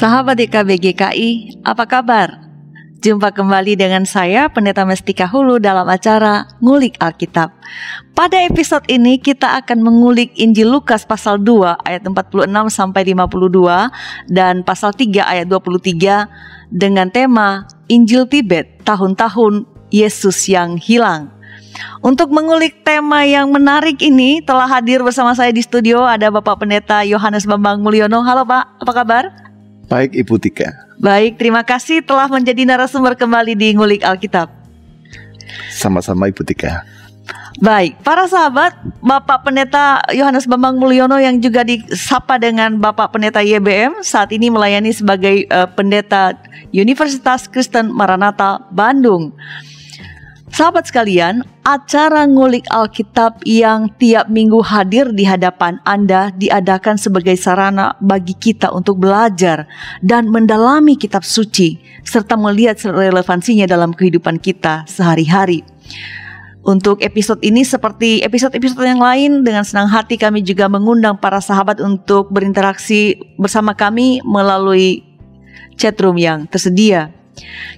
Sahabat DKB GKI, apa kabar? Jumpa kembali dengan saya Pendeta Mestika Hulu dalam acara Ngulik Alkitab. Pada episode ini kita akan mengulik Injil Lukas pasal 2 ayat 46 sampai 52 dan pasal 3 ayat 23 dengan tema Injil Tibet tahun-tahun Yesus yang hilang. Untuk mengulik tema yang menarik ini telah hadir bersama saya di studio ada Bapak Pendeta Yohanes Bambang Mulyono. Halo Pak, apa kabar? Baik Ibu Tika. Baik, terima kasih telah menjadi narasumber kembali di Ngulik Alkitab. Sama-sama Ibu Tika. Baik, para sahabat, Bapak Pendeta Yohanes Bambang Mulyono yang juga disapa dengan Bapak Pendeta YBM saat ini melayani sebagai uh, pendeta Universitas Kristen Maranatha Bandung. Sahabat sekalian, acara ngulik Alkitab yang tiap minggu hadir di hadapan Anda diadakan sebagai sarana bagi kita untuk belajar dan mendalami kitab suci serta melihat relevansinya dalam kehidupan kita sehari-hari. Untuk episode ini seperti episode-episode yang lain dengan senang hati kami juga mengundang para sahabat untuk berinteraksi bersama kami melalui chatroom yang tersedia.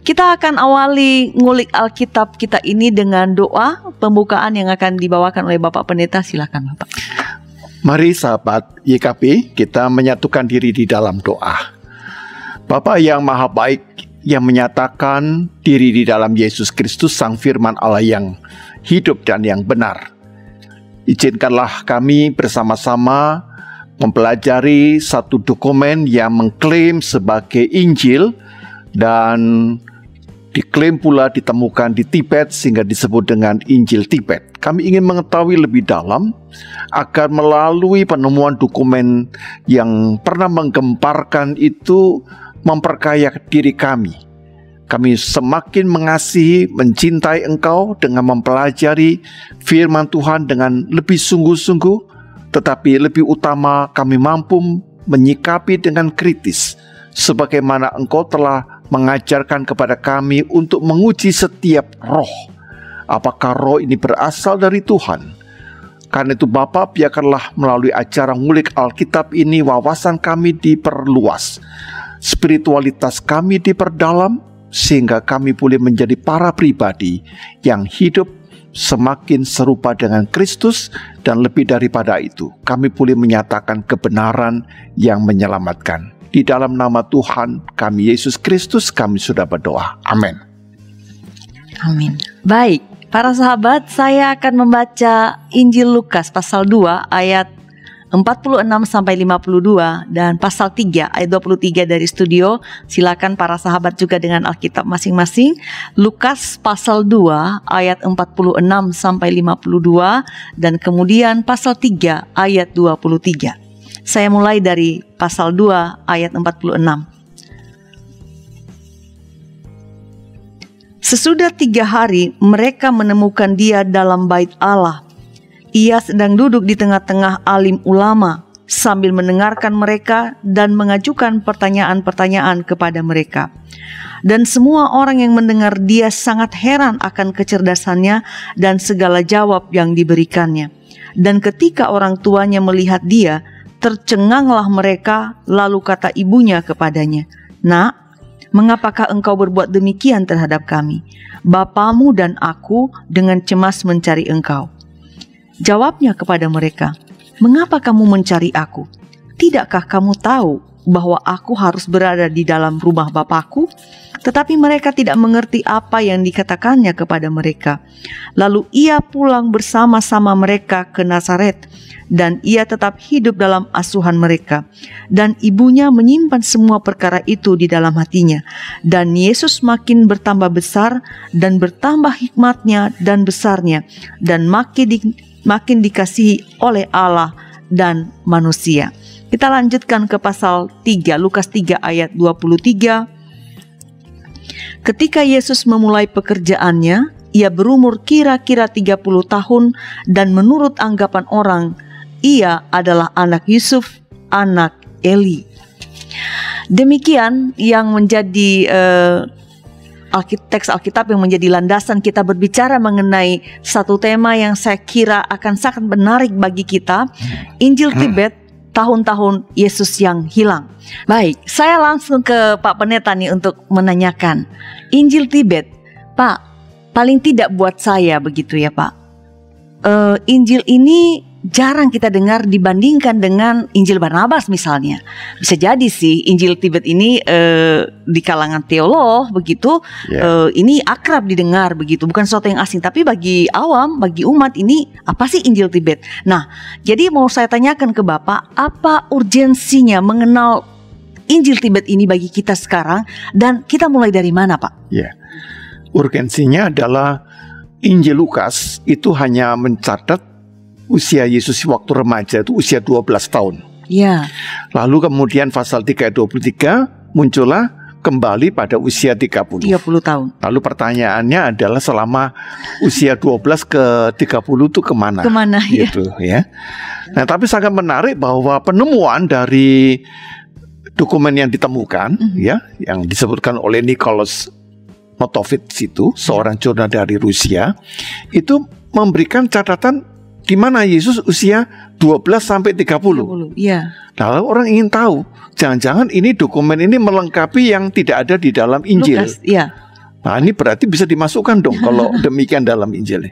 Kita akan awali ngulik Alkitab kita ini dengan doa pembukaan yang akan dibawakan oleh Bapak Pendeta. Silakan Bapak. Mari sahabat YKP kita menyatukan diri di dalam doa. Bapak yang maha baik yang menyatakan diri di dalam Yesus Kristus Sang Firman Allah yang hidup dan yang benar. Izinkanlah kami bersama-sama mempelajari satu dokumen yang mengklaim sebagai Injil dan diklaim pula ditemukan di Tibet sehingga disebut dengan Injil Tibet. Kami ingin mengetahui lebih dalam agar melalui penemuan dokumen yang pernah menggemparkan itu memperkaya diri kami. Kami semakin mengasihi, mencintai Engkau dengan mempelajari firman Tuhan dengan lebih sungguh-sungguh, tetapi lebih utama kami mampu menyikapi dengan kritis sebagaimana Engkau telah mengajarkan kepada kami untuk menguji setiap roh. Apakah roh ini berasal dari Tuhan? Karena itu Bapak biarkanlah melalui acara ngulik Alkitab ini wawasan kami diperluas. Spiritualitas kami diperdalam sehingga kami boleh menjadi para pribadi yang hidup semakin serupa dengan Kristus dan lebih daripada itu kami boleh menyatakan kebenaran yang menyelamatkan. Di dalam nama Tuhan kami Yesus Kristus kami sudah berdoa. Amin. Amin. Baik, para sahabat, saya akan membaca Injil Lukas pasal 2 ayat 46 sampai 52 dan pasal 3 ayat 23 dari studio. Silakan para sahabat juga dengan Alkitab masing-masing. Lukas pasal 2 ayat 46 sampai 52 dan kemudian pasal 3 ayat 23. Saya mulai dari pasal 2 ayat 46. Sesudah tiga hari mereka menemukan dia dalam bait Allah. Ia sedang duduk di tengah-tengah alim ulama sambil mendengarkan mereka dan mengajukan pertanyaan-pertanyaan kepada mereka. Dan semua orang yang mendengar dia sangat heran akan kecerdasannya dan segala jawab yang diberikannya. Dan ketika orang tuanya melihat dia, Tercenganglah mereka, lalu kata ibunya kepadanya, "Nak, mengapakah engkau berbuat demikian terhadap kami? Bapamu dan aku dengan cemas mencari engkau." Jawabnya kepada mereka, "Mengapa kamu mencari aku? Tidakkah kamu tahu bahwa aku harus berada di dalam rumah Bapakku?" Tetapi mereka tidak mengerti apa yang dikatakannya kepada mereka. Lalu ia pulang bersama-sama mereka ke Nazaret dan ia tetap hidup dalam asuhan mereka. Dan ibunya menyimpan semua perkara itu di dalam hatinya. Dan Yesus makin bertambah besar dan bertambah hikmatnya dan besarnya dan makin di, makin dikasihi oleh Allah dan manusia. Kita lanjutkan ke pasal 3 Lukas 3 ayat 23. Ketika Yesus memulai pekerjaannya, ia berumur kira-kira 30 tahun dan menurut anggapan orang ia adalah anak Yusuf, anak Eli. Demikian yang menjadi uh, teks Alkitab yang menjadi landasan kita berbicara mengenai satu tema yang saya kira akan sangat menarik bagi kita, Injil Tibet tahun-tahun Yesus yang hilang. Baik, saya langsung ke Pak Pendeta nih untuk menanyakan Injil Tibet, Pak. Paling tidak buat saya begitu ya Pak. Uh, Injil ini jarang kita dengar dibandingkan dengan Injil Barnabas misalnya. Bisa jadi sih Injil Tibet ini uh, di kalangan teolog begitu yeah. Ya. ini akrab didengar begitu, bukan sesuatu yang asing. Tapi bagi awam, bagi umat ini apa sih Injil Tibet? Nah, jadi mau saya tanyakan ke Bapak, apa urgensinya mengenal Injil Tibet ini bagi kita sekarang dan kita mulai dari mana, Pak? Ya, yeah. urgensinya adalah Injil Lukas itu hanya mencatat usia Yesus waktu remaja itu usia 12 tahun. Ya. Lalu kemudian pasal 3 ayat 23 muncullah kembali pada usia 30. 30 tahun. Lalu pertanyaannya adalah selama usia 12 ke 30 itu ke mana? Ke mana ya. gitu, ya. ya. Nah, tapi sangat menarik bahwa penemuan dari dokumen yang ditemukan, mm -hmm. ya, yang disebutkan oleh Nicholas Motovits itu, seorang jurnal dari Rusia, itu memberikan catatan di mana Yesus usia 12 sampai 30. 30 iya. Lalu orang ingin tahu, jangan-jangan ini dokumen ini melengkapi yang tidak ada di dalam Injil. Lukas, iya. Nah ini berarti bisa dimasukkan dong kalau demikian dalam Injil.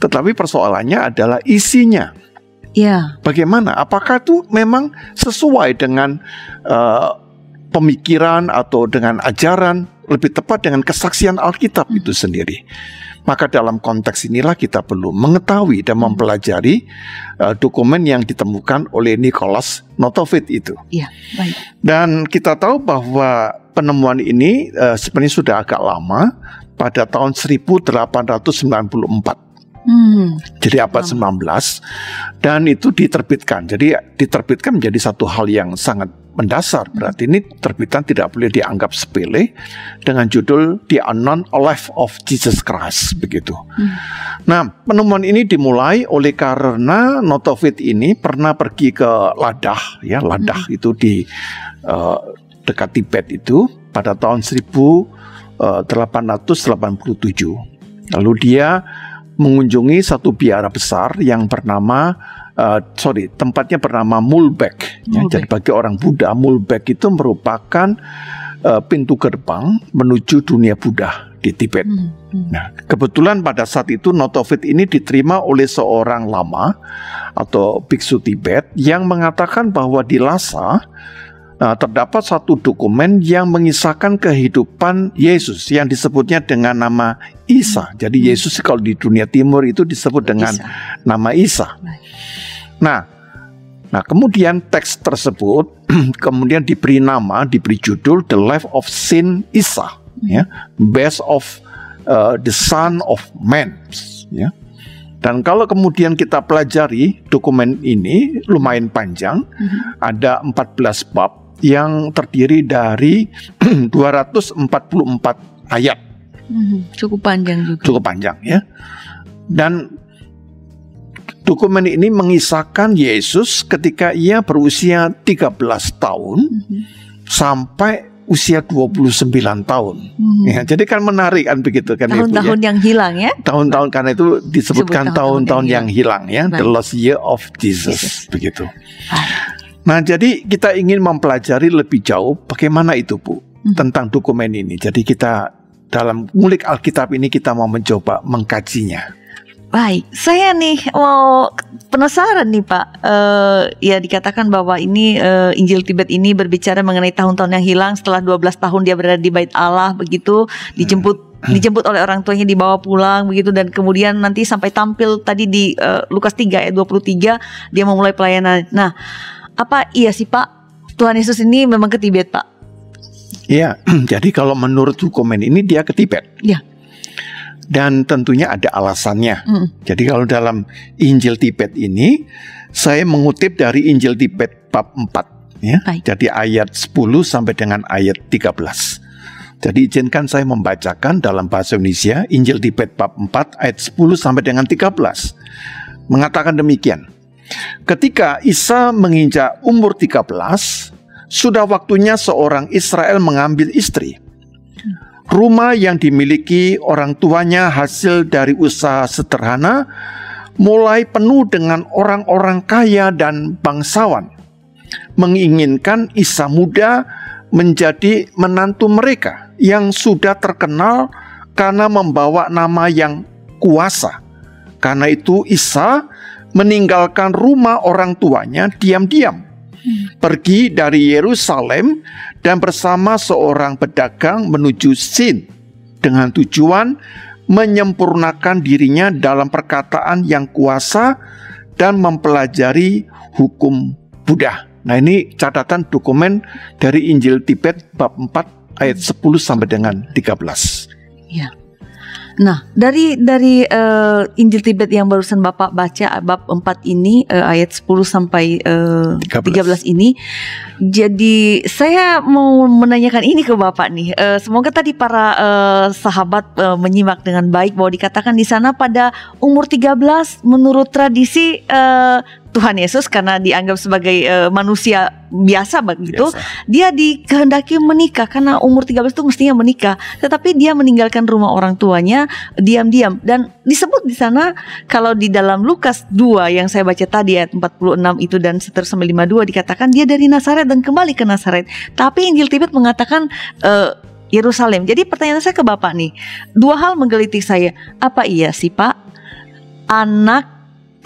Tetapi persoalannya adalah isinya. Iya. Bagaimana? Apakah itu memang sesuai dengan uh, pemikiran atau dengan ajaran lebih tepat dengan kesaksian Alkitab hmm. itu sendiri? Maka dalam konteks inilah kita perlu mengetahui dan hmm. mempelajari uh, dokumen yang ditemukan oleh Nicholas Notovit itu. Iya, baik. Dan kita tahu bahwa penemuan ini uh, sebenarnya sudah agak lama pada tahun 1894. Hmm. Jadi abad oh. 19 dan itu diterbitkan. Jadi diterbitkan menjadi satu hal yang sangat mendasar. Berarti ini terbitan tidak boleh dianggap sepele dengan judul The Unknown Life of Jesus Christ begitu. Hmm. Nah, penemuan ini dimulai oleh karena Notovit ini pernah pergi ke Ladah ya, Ladah hmm. itu di uh, dekat Tibet itu pada tahun 1887. Lalu dia mengunjungi satu biara besar yang bernama uh, sorry tempatnya bernama Mulbek. Ya, jadi bagi orang Buddha Mulbek itu merupakan uh, pintu gerbang menuju dunia Buddha di Tibet. Hmm, hmm. Nah kebetulan pada saat itu Notovit ini diterima oleh seorang lama atau biksu Tibet yang mengatakan bahwa di Lhasa Nah, terdapat satu dokumen yang mengisahkan kehidupan Yesus yang disebutnya dengan nama Isa. Jadi hmm. Yesus kalau di dunia timur itu disebut dengan Isa. nama Isa. Nah, nah kemudian teks tersebut kemudian diberi nama, diberi judul The Life of Saint Isa, ya, Best of uh, the Son of Man, ya. Dan kalau kemudian kita pelajari dokumen ini lumayan panjang, mm -hmm. ada 14 bab yang terdiri dari 244 ayat. Hmm, cukup panjang juga. Cukup panjang ya. Dan dokumen ini mengisahkan Yesus ketika ia berusia 13 tahun hmm. sampai usia 29 tahun. Hmm. Ya, jadi kan menarik kan begitu kan Tahun-tahun ya. yang hilang ya. Tahun-tahun karena itu disebutkan tahun-tahun yang, yang hilang ya, Baik. the lost year of Jesus, Jesus. begitu. Baik. Nah, jadi kita ingin mempelajari lebih jauh bagaimana itu, Bu, hmm. tentang dokumen ini. Jadi kita dalam ngulik Alkitab ini kita mau mencoba mengkajinya. Baik, saya nih mau penasaran nih Pak. Uh, ya dikatakan bahwa ini uh, Injil Tibet ini berbicara mengenai tahun-tahun yang hilang setelah 12 tahun dia berada di Bait Allah begitu dijemput hmm. dijemput oleh orang tuanya dibawa pulang begitu dan kemudian nanti sampai tampil tadi di uh, Lukas 3 ayat 23 dia memulai pelayanan. Nah, apa iya sih Pak Tuhan Yesus ini memang ke Tibet Pak? Iya, jadi kalau menurut dokumen ini dia ke Tibet. Iya. Dan tentunya ada alasannya. Mm. Jadi kalau dalam Injil Tibet ini saya mengutip dari Injil Tibet bab 4 ya. Baik. Jadi ayat 10 sampai dengan ayat 13. Jadi izinkan saya membacakan dalam bahasa Indonesia Injil Tibet bab 4 ayat 10 sampai dengan 13. Mengatakan demikian. Ketika Isa menginjak umur 13, sudah waktunya seorang Israel mengambil istri. Rumah yang dimiliki orang tuanya hasil dari usaha sederhana mulai penuh dengan orang-orang kaya dan bangsawan. menginginkan Isa muda menjadi menantu mereka yang sudah terkenal karena membawa nama yang kuasa. Karena itu Isa meninggalkan rumah orang tuanya diam-diam. Pergi dari Yerusalem dan bersama seorang pedagang menuju Sin dengan tujuan menyempurnakan dirinya dalam perkataan yang kuasa dan mempelajari hukum Buddha. Nah, ini catatan dokumen dari Injil Tibet bab 4 ayat 10 sampai dengan 13. Ya. Nah, dari dari uh, Injil Tibet yang barusan Bapak baca bab 4 ini uh, ayat 10 sampai uh, 13. 13 ini jadi saya mau menanyakan ini ke Bapak nih. Uh, semoga tadi para uh, sahabat uh, menyimak dengan baik bahwa dikatakan di sana pada umur 13 menurut tradisi uh, Tuhan Yesus karena dianggap sebagai uh, manusia biasa begitu, biasa. dia dikehendaki menikah karena umur 13 itu mestinya menikah, tetapi dia meninggalkan rumah orang tuanya diam-diam dan disebut di sana kalau di dalam Lukas 2 yang saya baca tadi ayat 46 itu dan seterusnya sampai 52 dikatakan dia dari Nazaret dan kembali ke Nazaret. Tapi Injil Tibet mengatakan uh, Yerusalem. Jadi pertanyaan saya ke Bapak nih, dua hal menggelitik saya. Apa iya sih Pak? Anak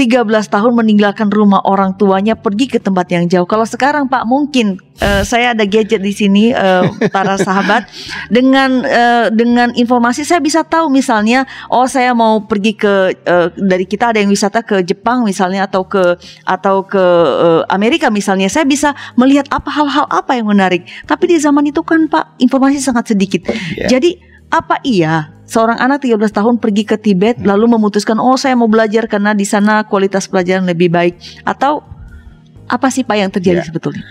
13 tahun meninggalkan rumah orang tuanya pergi ke tempat yang jauh. Kalau sekarang Pak mungkin uh, saya ada gadget di sini uh, para sahabat dengan uh, dengan informasi saya bisa tahu misalnya oh saya mau pergi ke uh, dari kita ada yang wisata ke Jepang misalnya atau ke atau ke uh, Amerika misalnya saya bisa melihat apa hal-hal apa yang menarik. Tapi di zaman itu kan Pak informasi sangat sedikit. Yeah. Jadi apa iya seorang anak 13 tahun pergi ke Tibet hmm. lalu memutuskan oh saya mau belajar karena di sana kualitas pelajaran lebih baik atau apa sih Pak yang terjadi ya. sebetulnya?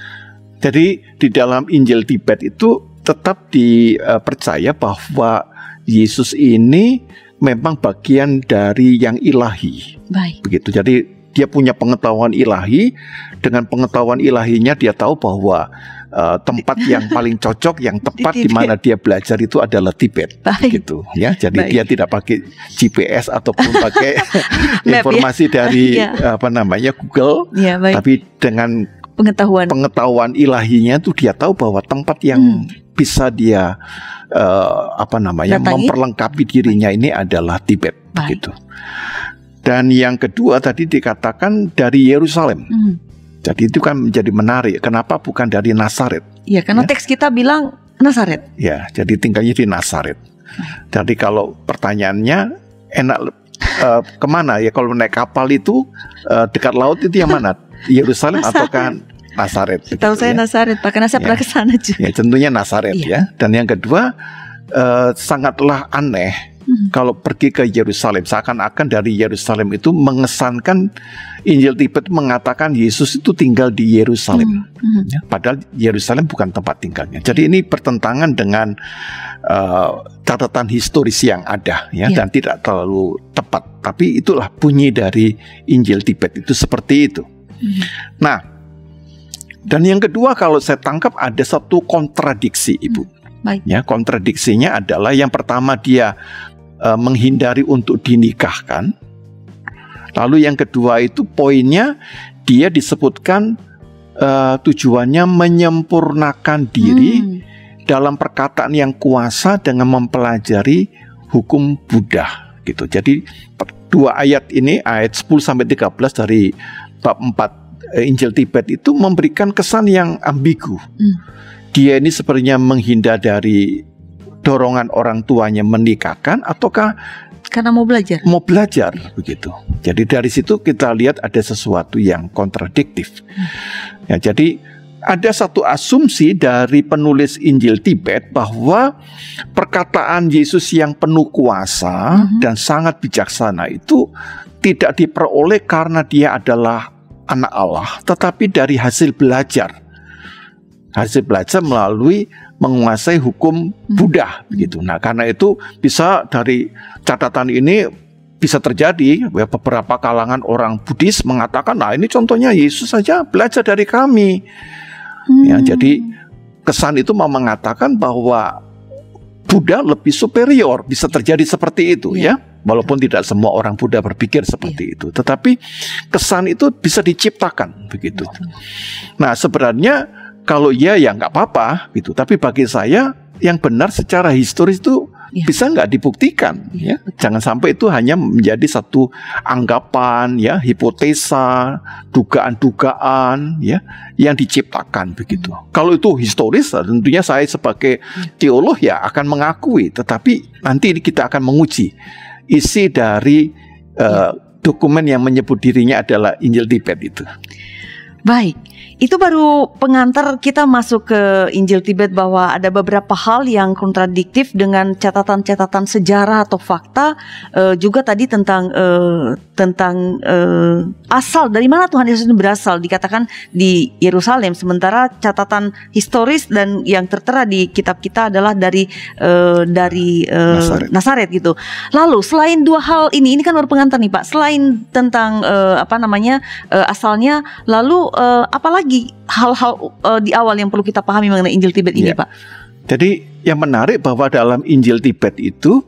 Jadi di dalam Injil Tibet itu tetap dipercaya bahwa Yesus ini memang bagian dari yang ilahi. Baik. Begitu. Jadi dia punya pengetahuan ilahi, dengan pengetahuan ilahinya dia tahu bahwa uh, tempat yang paling cocok, yang tepat di, mana dia belajar itu adalah Tibet, Baik. gitu ya. Jadi Baik. dia tidak pakai GPS ataupun pakai ya. informasi ya. dari ya. apa namanya Google, ya, tapi dengan pengetahuan pengetahuan ilahinya itu dia tahu bahwa tempat yang hmm. bisa dia uh, apa namanya Datangi. memperlengkapi dirinya ini adalah Tibet, Baik. gitu. Dan yang kedua tadi dikatakan dari Yerusalem. Hmm. Jadi itu kan menjadi menarik. Kenapa bukan dari Nasaret? Ya, karena ya? teks kita bilang Nasaret. Ya, jadi tinggalnya di Nasaret. Jadi kalau pertanyaannya enak uh, ke mana ya? Kalau naik kapal itu uh, dekat laut itu yang mana? Yerusalem ataukah Nasaret? Tahu saya ya? Nasaret, Pak, karena saya ya. pernah ke sana juga. Ya, tentunya Nasaret ya. ya. Dan yang kedua uh, sangatlah aneh Hmm. Kalau pergi ke Yerusalem, seakan-akan dari Yerusalem itu mengesankan Injil Tibet mengatakan Yesus itu tinggal di Yerusalem. Hmm. Ya, padahal Yerusalem bukan tempat tinggalnya. Jadi ini bertentangan dengan uh, catatan historis yang ada ya yeah. dan tidak terlalu tepat. Tapi itulah bunyi dari Injil Tibet itu seperti itu. Hmm. Nah, dan yang kedua kalau saya tangkap ada satu kontradiksi Ibu. Baik. Ya, kontradiksinya adalah yang pertama dia uh, menghindari untuk dinikahkan. Lalu yang kedua itu poinnya dia disebutkan uh, tujuannya menyempurnakan diri hmm. dalam perkataan yang kuasa dengan mempelajari hukum Buddha gitu. Jadi dua ayat ini ayat 10 sampai 13 dari bab 4 eh, Injil Tibet itu memberikan kesan yang ambigu. Hmm. Dia ini sepertinya menghindar dari dorongan orang tuanya menikahkan ataukah karena mau belajar. Mau belajar begitu. Jadi dari situ kita lihat ada sesuatu yang kontradiktif. Ya, jadi ada satu asumsi dari penulis Injil Tibet bahwa perkataan Yesus yang penuh kuasa mm-hmm. dan sangat bijaksana itu tidak diperoleh karena dia adalah anak Allah, tetapi dari hasil belajar. Hasil belajar melalui menguasai hukum hmm. Buddha begitu. Nah, karena itu bisa dari catatan ini bisa terjadi ya, beberapa kalangan orang Buddhis mengatakan, nah ini contohnya Yesus saja belajar dari kami. Ya, hmm. Ya, jadi kesan itu mau mengatakan bahwa Buddha lebih superior, bisa terjadi seperti itu ya. ya. Walaupun tidak semua orang Buddha berpikir seperti ya. itu, tetapi kesan itu bisa diciptakan begitu. Betul. Nah, sebenarnya kalau ya ya nggak apa-apa gitu, tapi bagi saya yang benar secara historis itu ya. bisa nggak dibuktikan ya. ya jangan sampai itu hanya menjadi satu anggapan ya hipotesa dugaan-dugaan ya yang diciptakan begitu hmm. kalau itu historis tentunya saya sebagai ya. teolog ya akan mengakui tetapi nanti kita akan menguji isi dari uh, dokumen yang menyebut dirinya adalah Injil Tibet itu Baik, itu baru pengantar kita masuk ke Injil Tibet bahwa ada beberapa hal yang kontradiktif dengan catatan-catatan sejarah atau fakta. Uh, juga tadi tentang uh, tentang uh, asal dari mana Tuhan Yesus itu berasal dikatakan di Yerusalem. Sementara catatan historis dan yang tertera di kitab kita adalah dari uh, dari uh, Nasaret. Nasaret gitu. Lalu selain dua hal ini, ini kan baru pengantar nih Pak. Selain tentang uh, apa namanya uh, asalnya, lalu uh, apalagi hal-hal uh, di awal yang perlu kita pahami mengenai Injil Tibet ini, ya. Pak? Jadi yang menarik bahwa dalam Injil Tibet itu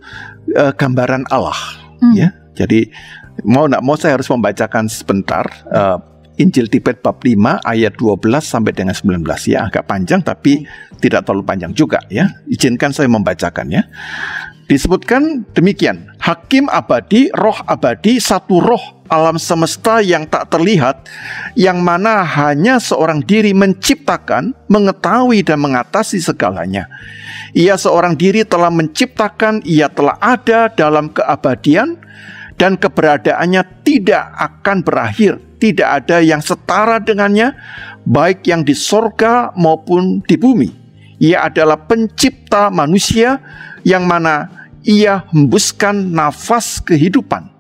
uh, gambaran Allah, hmm. ya. Jadi mau nak mau saya harus membacakan sebentar uh, Injil Tibet bab 5 ayat 12 sampai dengan 19 ya agak panjang tapi hmm. tidak terlalu panjang juga ya. Izinkan saya membacakan ya disebutkan demikian. Hakim abadi, roh abadi, satu roh alam semesta yang tak terlihat, yang mana hanya seorang diri menciptakan, mengetahui dan mengatasi segalanya. Ia seorang diri telah menciptakan, ia telah ada dalam keabadian, dan keberadaannya tidak akan berakhir. Tidak ada yang setara dengannya, baik yang di sorga maupun di bumi. Ia adalah pencipta manusia yang mana ia hembuskan nafas kehidupan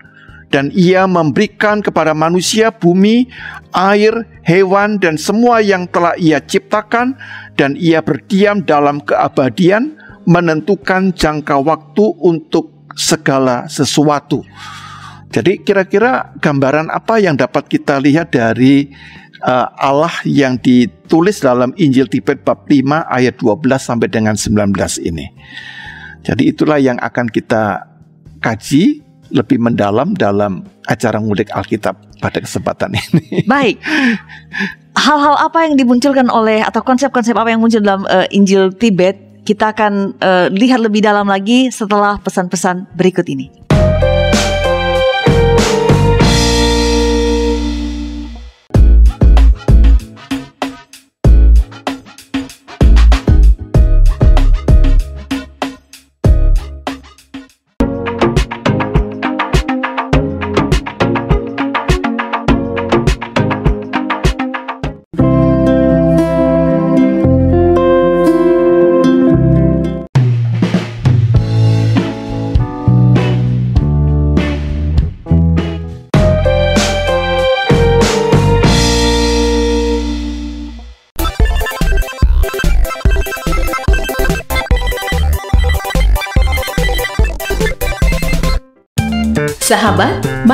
dan ia memberikan kepada manusia bumi, air, hewan dan semua yang telah ia ciptakan dan ia berdiam dalam keabadian menentukan jangka waktu untuk segala sesuatu. Jadi kira-kira gambaran apa yang dapat kita lihat dari uh, Allah yang ditulis dalam Injil Tibet bab 5 ayat 12 sampai dengan 19 ini. Jadi itulah yang akan kita kaji lebih mendalam dalam acara ngulik Alkitab pada kesempatan ini. Baik. Hal-hal apa yang dimunculkan oleh atau konsep-konsep apa yang muncul dalam uh, Injil Tibet kita akan uh, lihat lebih dalam lagi setelah pesan-pesan berikut ini.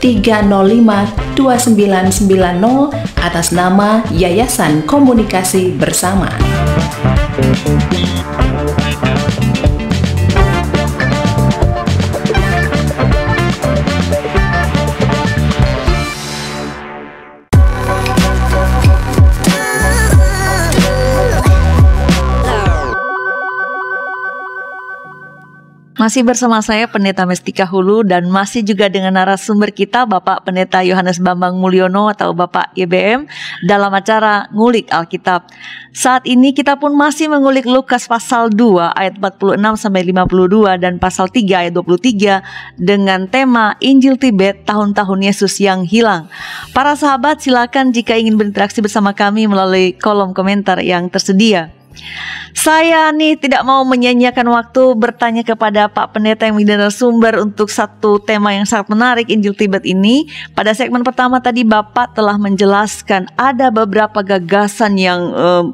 305 2990 atas nama Yayasan Komunikasi Bersama. Masih bersama saya Pendeta Mestika Hulu dan masih juga dengan narasumber kita Bapak Pendeta Yohanes Bambang Mulyono atau Bapak YBM dalam acara Ngulik Alkitab. Saat ini kita pun masih mengulik Lukas pasal 2 ayat 46 sampai 52 dan pasal 3 ayat 23 dengan tema Injil Tibet tahun-tahun Yesus yang hilang. Para sahabat silakan jika ingin berinteraksi bersama kami melalui kolom komentar yang tersedia. Saya nih tidak mau menyanyiakan waktu bertanya kepada Pak Pendeta yang menjadi sumber untuk satu tema yang sangat menarik Injil Tibet ini. Pada segmen pertama tadi Bapak telah menjelaskan ada beberapa gagasan yang um,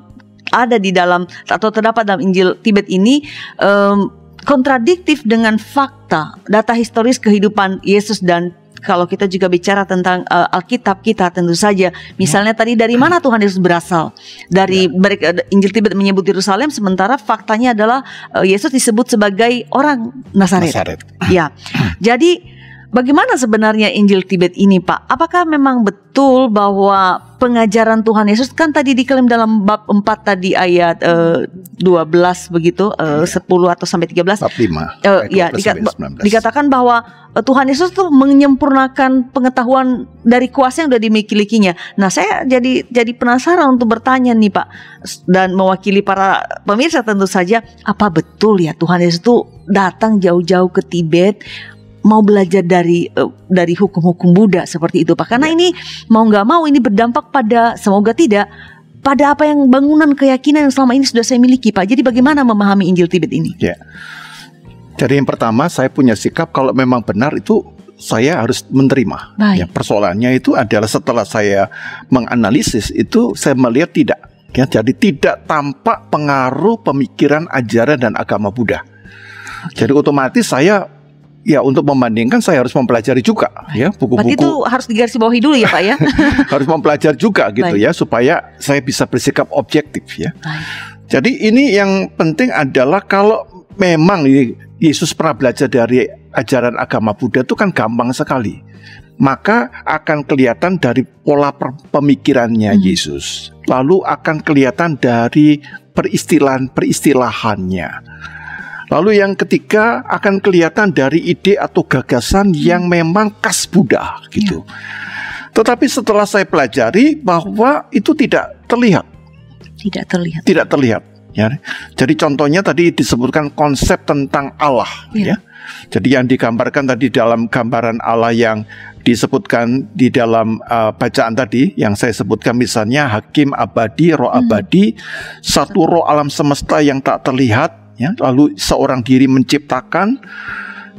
ada di dalam atau terdapat dalam Injil Tibet ini um, kontradiktif dengan fakta data historis kehidupan Yesus dan kalau kita juga bicara tentang uh, Alkitab kita tentu saja misalnya tadi dari mana Tuhan Yesus berasal dari ya. Injil Tibet menyebut Yerusalem sementara faktanya adalah uh, Yesus disebut sebagai orang Nazaret. Nazaret. Ya. Jadi Bagaimana sebenarnya Injil Tibet ini, Pak? Apakah memang betul bahwa pengajaran Tuhan Yesus kan tadi diklaim dalam bab 4 tadi ayat uh, 12 begitu, uh, ya. 10 atau sampai 13. Bab 5. Uh, ya, dikat dikatakan bahwa uh, Tuhan Yesus tuh menyempurnakan pengetahuan dari kuasa yang sudah dimilikinya. Nah, saya jadi jadi penasaran untuk bertanya nih, Pak, dan mewakili para pemirsa tentu saja, apa betul ya Tuhan Yesus itu datang jauh-jauh ke Tibet mau belajar dari uh, dari hukum-hukum Buddha seperti itu Pak. Karena ya. ini mau nggak mau ini berdampak pada semoga tidak pada apa yang bangunan keyakinan yang selama ini sudah saya miliki Pak. Jadi bagaimana memahami Injil Tibet ini? Ya. Jadi yang pertama saya punya sikap kalau memang benar itu saya harus menerima. Baik. Ya, persoalannya itu adalah setelah saya menganalisis itu saya melihat tidak. Ya, jadi tidak tampak pengaruh pemikiran ajaran dan agama Buddha. Jadi otomatis saya ya untuk membandingkan saya harus mempelajari juga ya buku-buku. itu harus digarisbawahi dulu ya Pak ya. harus mempelajari juga gitu Baik. ya supaya saya bisa bersikap objektif ya. Baik. Jadi ini yang penting adalah kalau memang Yesus pernah belajar dari ajaran agama Buddha itu kan gampang sekali. Maka akan kelihatan dari pola pemikirannya hmm. Yesus. Lalu akan kelihatan dari peristilahan-peristilahannya Lalu yang ketiga akan kelihatan dari ide atau gagasan yang memang khas Buddha gitu. Ya. Tetapi setelah saya pelajari bahwa itu tidak terlihat. Tidak terlihat. Tidak terlihat. Ya. Jadi contohnya tadi disebutkan konsep tentang Allah. Ya. ya. Jadi yang digambarkan tadi dalam gambaran Allah yang disebutkan di dalam uh, bacaan tadi yang saya sebutkan misalnya hakim abadi, roh hmm. abadi, satu roh alam semesta yang tak terlihat ya lalu seorang diri menciptakan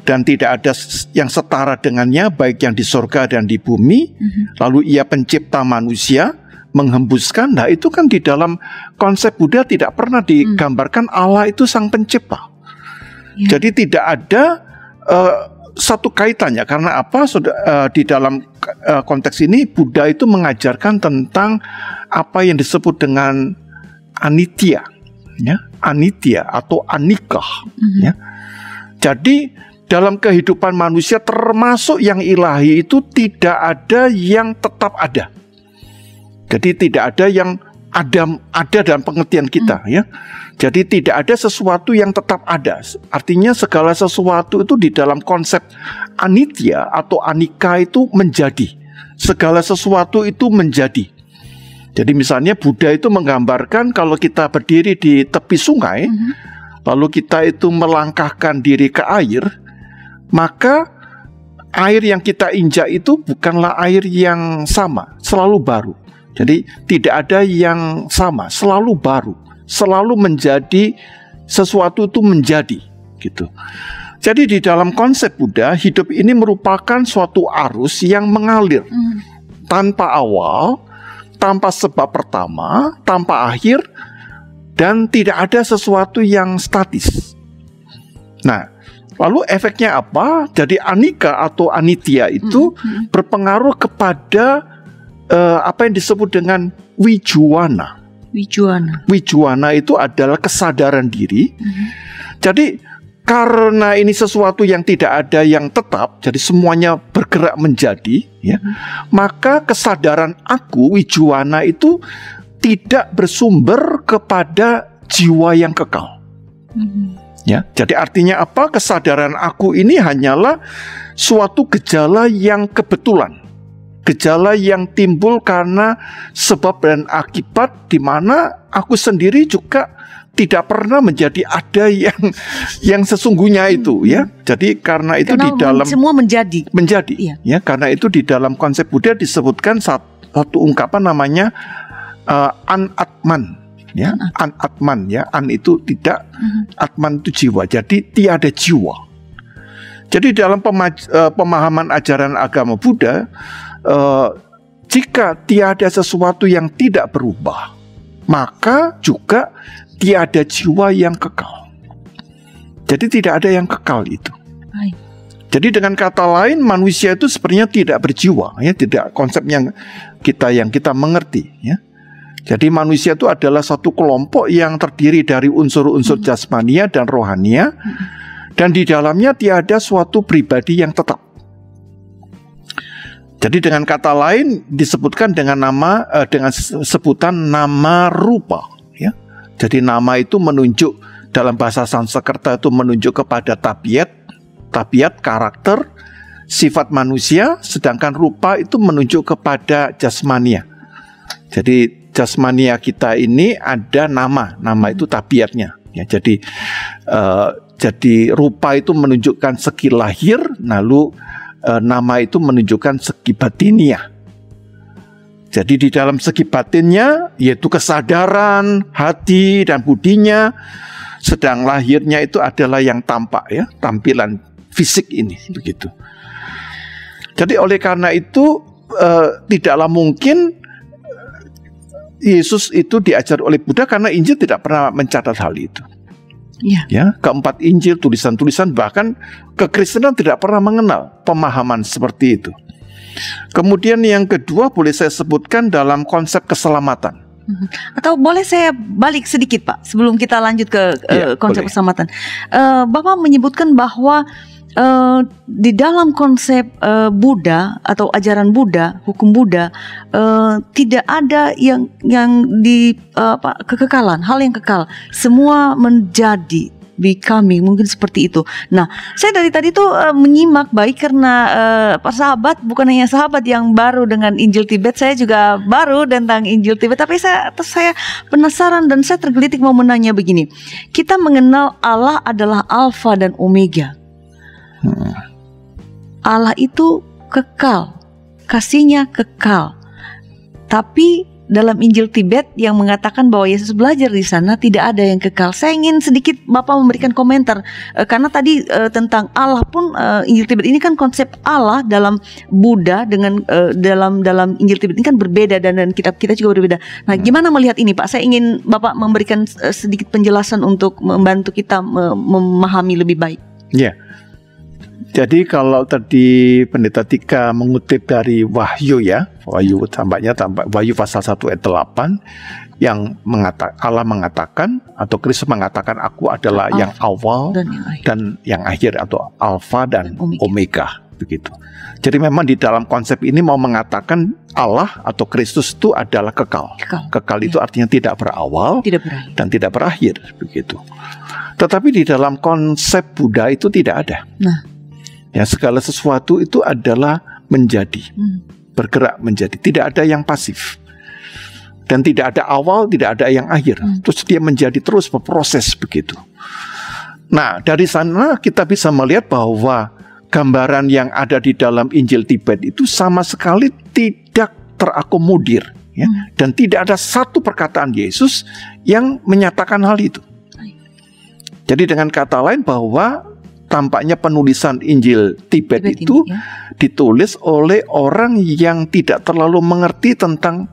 dan tidak ada yang setara dengannya baik yang di sorga dan di bumi mm-hmm. lalu ia pencipta manusia menghembuskan nah itu kan di dalam konsep Buddha tidak pernah digambarkan Allah itu sang pencipta yeah. jadi tidak ada uh, satu kaitannya karena apa sudah uh, di dalam uh, konteks ini Buddha itu mengajarkan tentang apa yang disebut dengan anitya ya anitya atau anikah mm-hmm. ya. Jadi dalam kehidupan manusia termasuk yang ilahi itu tidak ada yang tetap ada. Jadi tidak ada yang ada ada dalam pengertian kita hmm. ya. Jadi tidak ada sesuatu yang tetap ada. Artinya segala sesuatu itu di dalam konsep anitya atau anika itu menjadi. Segala sesuatu itu menjadi. Jadi misalnya Buddha itu menggambarkan kalau kita berdiri di tepi sungai, mm -hmm. lalu kita itu melangkahkan diri ke air, maka air yang kita injak itu bukanlah air yang sama, selalu baru. Jadi tidak ada yang sama, selalu baru, selalu menjadi sesuatu itu menjadi gitu. Jadi di dalam konsep Buddha, hidup ini merupakan suatu arus yang mengalir mm. tanpa awal, tanpa sebab pertama, tanpa akhir, dan tidak ada sesuatu yang statis. Nah, lalu efeknya apa? Jadi anika atau anitia itu mm -hmm. berpengaruh kepada uh, apa yang disebut dengan wijuana. Wijuana. Wijuana itu adalah kesadaran diri. Mm -hmm. Jadi karena ini sesuatu yang tidak ada yang tetap, jadi semuanya bergerak menjadi, ya, hmm. maka kesadaran aku wijuana itu tidak bersumber kepada jiwa yang kekal. Hmm. Ya, jadi artinya apa? Kesadaran aku ini hanyalah suatu gejala yang kebetulan. Gejala yang timbul karena sebab dan akibat di mana aku sendiri juga tidak pernah menjadi ada yang yang sesungguhnya itu hmm. ya. Jadi karena itu karena di dalam semua menjadi. menjadi iya. ya. Karena itu di dalam konsep Buddha disebutkan satu, satu ungkapan namanya uh, anatman ya. An atman ya. An itu tidak atman itu jiwa. Jadi tiada jiwa. Jadi dalam pemaj- eh, pemahaman ajaran agama Buddha eh, jika tiada sesuatu yang tidak berubah maka juga tiada jiwa yang kekal. Jadi tidak ada yang kekal itu. Baik. jadi dengan kata lain manusia itu sebenarnya tidak berjiwa ya. Tidak konsep yang kita yang kita mengerti ya. Jadi manusia itu adalah satu kelompok yang terdiri dari unsur-unsur jasmania dan rohania. Dan di dalamnya tiada suatu pribadi yang tetap. Jadi dengan kata lain disebutkan dengan nama eh, dengan sebutan nama rupa ya. Jadi nama itu menunjuk dalam bahasa Sanskerta itu menunjuk kepada tabiat, tabiat karakter, sifat manusia sedangkan rupa itu menunjuk kepada jasmania. Jadi jasmania kita ini ada nama, nama itu tabiatnya. Ya, jadi uh, jadi rupa itu menunjukkan segi lahir, lalu uh, nama itu menunjukkan segi batiniah. Jadi di dalam segi batinnya yaitu kesadaran, hati dan budinya, sedang lahirnya itu adalah yang tampak ya, tampilan fisik ini begitu. Jadi oleh karena itu uh, tidaklah mungkin Yesus itu diajar oleh Buddha karena Injil tidak pernah mencatat hal itu. Ya. Ya, keempat Injil, tulisan-tulisan bahkan kekristenan tidak pernah mengenal pemahaman seperti itu. Kemudian yang kedua boleh saya sebutkan dalam konsep keselamatan. Atau boleh saya balik sedikit Pak sebelum kita lanjut ke Ya, uh, konsep boleh. keselamatan. Uh, Bapak menyebutkan bahwa uh, di dalam konsep uh, Buddha atau ajaran Buddha, hukum Buddha uh, tidak ada yang yang di uh, apa kekekalan, hal yang kekal. Semua menjadi becoming mungkin seperti itu. Nah, saya dari tadi tuh uh, menyimak baik karena uh, sahabat bukan hanya sahabat yang baru dengan Injil Tibet, saya juga baru tentang Injil Tibet. Tapi saya saya penasaran dan saya tergelitik mau menanya begini. Kita mengenal Allah adalah Alfa dan Omega. Allah itu kekal, kasihnya kekal. Tapi dalam Injil Tibet yang mengatakan bahwa Yesus belajar di sana tidak ada yang kekal. Saya ingin sedikit Bapak memberikan komentar Eh, karena tadi eh, tentang Allah pun eh, Injil Tibet ini kan konsep Allah dalam Buddha dengan eh, dalam dalam Injil Tibet ini kan berbeda dan dan kitab kita juga berbeda. Nah, gimana melihat ini Pak? Saya ingin Bapak memberikan eh, sedikit penjelasan untuk membantu kita me- memahami lebih baik. Ya. Jadi kalau tadi Pendeta Tika mengutip dari Wahyu ya, Wahyu tampaknya tampak Wahyu pasal 1 ayat 8 yang mengatakan Allah mengatakan atau Kristus mengatakan aku adalah Alpha yang awal Dan yang akhir. dan yang akhir atau alfa dan Omega. omega. begitu. Jadi memang di dalam konsep ini mau mengatakan Allah atau Kristus itu adalah kekal. Kekal. Kekal itu artinya tidak berawal Tidak berakhir. dan tidak berakhir begitu. Tetapi di dalam konsep Buddha itu tidak ada. Nah. Ya segala sesuatu itu adalah menjadi, Hmm. bergerak menjadi. Tidak ada yang pasif. Dan tidak ada awal, tidak ada yang akhir. Hmm. Terus dia menjadi terus berproses begitu. Nah, dari sana kita bisa melihat bahwa gambaran yang ada di dalam Injil Tibet itu sama sekali tidak terakomodir ya Hmm. dan tidak ada satu perkataan Yesus yang menyatakan hal itu. Jadi dengan kata lain bahwa tampaknya penulisan Injil Tibet, Tibet itu ini, ya. ditulis oleh orang yang tidak terlalu mengerti tentang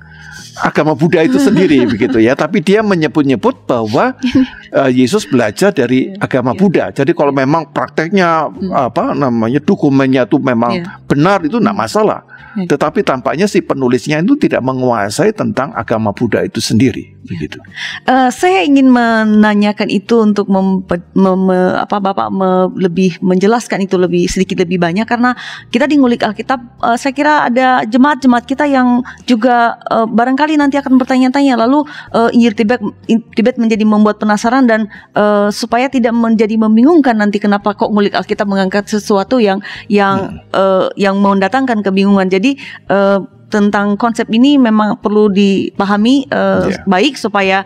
agama Buddha itu sendiri begitu ya tapi dia menyebut-nyebut bahwa eh, Yesus belajar dari agama Iya. Buddha jadi kalau memang prakteknya apa namanya dokumennya itu memang Iya. benar itu tidak masalah Iya. Tetapi tampaknya si penulisnya itu tidak menguasai tentang agama Buddha itu sendiri. Begitu. Eh, saya ingin menanyakan itu untuk mempe- mem- me- apa Bapak me- lebih menjelaskan itu lebih sedikit lebih banyak. Karena kita di ngulik Alkitab eh, saya kira ada jemaat-jemaat kita yang juga eh, barangkali nanti akan bertanya-tanya. Lalu eh, Injil Tibet Tibet menjadi membuat penasaran dan eh, supaya tidak menjadi membingungkan nanti kenapa kok ngulik Alkitab mengangkat sesuatu yang yang eh, yang mendatangkan kebingungan. Jadi eh, tentang konsep ini memang perlu dipahami eh, Iya. baik supaya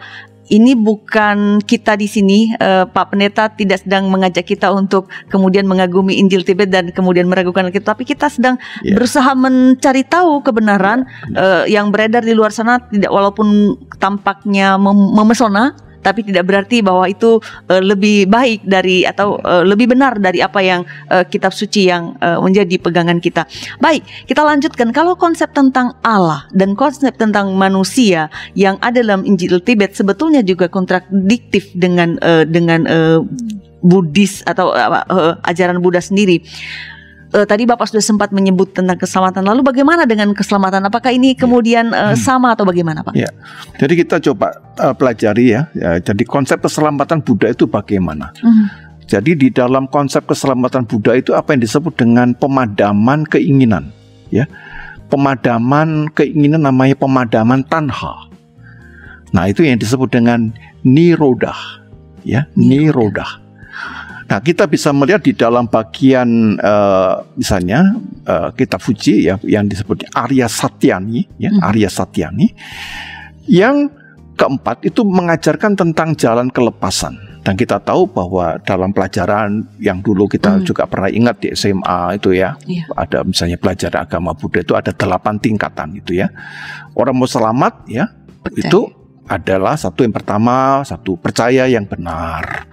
ini bukan kita di sini, uh, Pak Pendeta tidak sedang mengajak kita untuk kemudian mengagumi Injil Tibet dan kemudian meragukan kita, tapi kita sedang yeah. berusaha mencari tahu kebenaran uh, yang beredar di luar sana, tidak walaupun tampaknya mem memesona, tapi tidak berarti bahwa itu uh, lebih baik dari atau uh, lebih benar dari apa yang uh, kitab suci yang uh, menjadi pegangan kita. Baik, kita lanjutkan kalau konsep tentang Allah dan konsep tentang manusia yang ada dalam Injil Tibet sebetulnya juga kontradiktif dengan uh, dengan uh, Buddhis atau uh, uh, ajaran Buddha sendiri uh, tadi Bapak sudah sempat menyebut tentang keselamatan. Lalu bagaimana dengan keselamatan? Apakah ini ya. kemudian uh, hmm. sama atau bagaimana, Pak? Ya. Jadi kita coba uh, pelajari ya. ya. Jadi konsep keselamatan Buddha itu bagaimana? Hmm. Jadi di dalam konsep keselamatan Buddha itu apa yang disebut dengan pemadaman keinginan, ya. Pemadaman keinginan namanya pemadaman tanha. Nah, itu yang disebut dengan nirodah, ya, nirodah. Nah, kita bisa melihat di dalam bagian uh, misalnya uh, kitab Fuji ya yang disebut Arya Satyani ya, hmm. Arya Satyani yang keempat itu mengajarkan tentang jalan kelepasan. Dan kita tahu bahwa dalam pelajaran yang dulu kita hmm. juga pernah ingat di SMA itu ya, yeah. ada misalnya pelajaran agama Buddha itu ada delapan tingkatan itu ya. Orang mau selamat ya, Betul. itu adalah satu yang pertama satu percaya yang benar.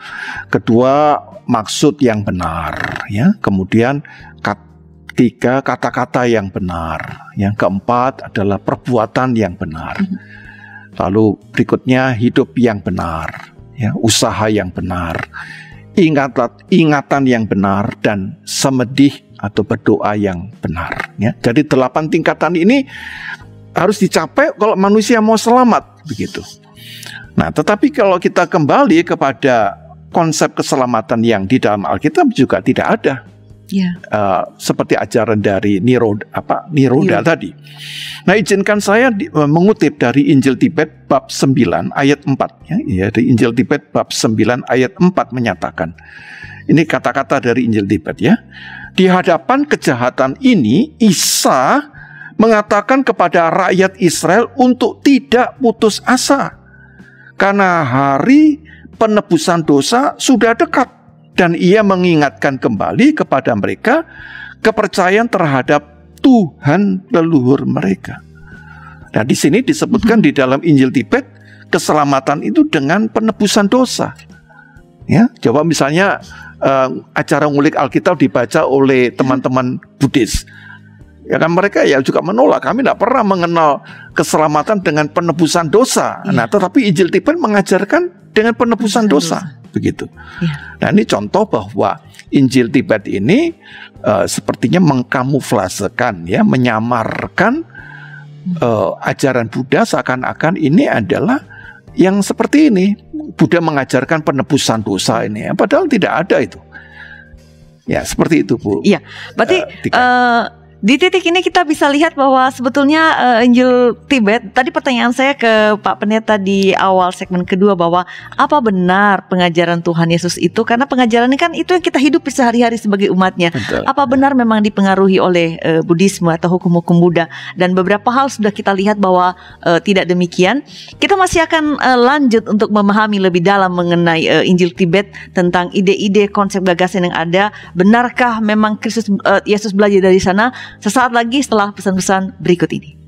Kedua maksud yang benar ya. Kemudian ketiga kata-kata yang benar. Yang keempat adalah perbuatan yang benar. Mhm. lalu berikutnya hidup yang benar ya. Usaha yang benar. Ingatan ingatan yang benar dan semedih atau berdoa yang benar ya. Jadi delapan tingkatan ini harus dicapai kalau manusia mau selamat begitu. Nah, tetapi kalau kita kembali kepada konsep keselamatan yang di dalam Alkitab juga tidak ada. Ya. Uh, seperti ajaran dari Niro apa Niroda ya. tadi. Nah, izinkan saya di, uh, mengutip dari Injil Tibet bab 9 ayat 4 ya, ya di Injil Tibet bab 9 ayat 4 menyatakan. Ini kata-kata dari Injil Tibet ya. Di hadapan kejahatan ini Isa mengatakan kepada rakyat Israel untuk tidak putus asa. Karena hari penebusan dosa sudah dekat dan ia mengingatkan kembali kepada mereka kepercayaan terhadap Tuhan leluhur mereka. Nah, di sini disebutkan di dalam Injil Tibet keselamatan itu dengan penebusan dosa. Ya, coba misalnya uh, acara ngulik Alkitab dibaca oleh teman-teman Buddhis Ya kan mereka ya juga menolak. Kami tidak pernah mengenal keselamatan dengan penebusan dosa. Ya. Nah, tetapi Injil Tibet mengajarkan dengan penebusan dosa. dosa. Begitu. Ya. Nah, ini contoh bahwa Injil Tibet ini uh, sepertinya mengkamuflasekan ya, menyamarkan uh, ajaran Buddha seakan-akan ini adalah yang seperti ini. Buddha mengajarkan penebusan dosa ini, padahal tidak ada itu. Ya, seperti itu, Bu. Iya. Berarti uh, di titik ini kita bisa lihat bahwa sebetulnya uh, Injil Tibet tadi pertanyaan saya ke Pak Pendeta di awal segmen kedua bahwa apa benar pengajaran Tuhan Yesus itu karena pengajaran ini kan itu yang kita hidup sehari-hari sebagai umatnya. Betul. Apa benar memang dipengaruhi oleh uh, Buddhisme atau hukum-hukum Buddha dan beberapa hal sudah kita lihat bahwa uh, tidak demikian. Kita masih akan uh, lanjut untuk memahami lebih dalam mengenai uh, Injil Tibet tentang ide-ide konsep gagasan yang ada. Benarkah memang Kristus uh, Yesus belajar dari sana? Sesaat lagi setelah pesan-pesan berikut ini.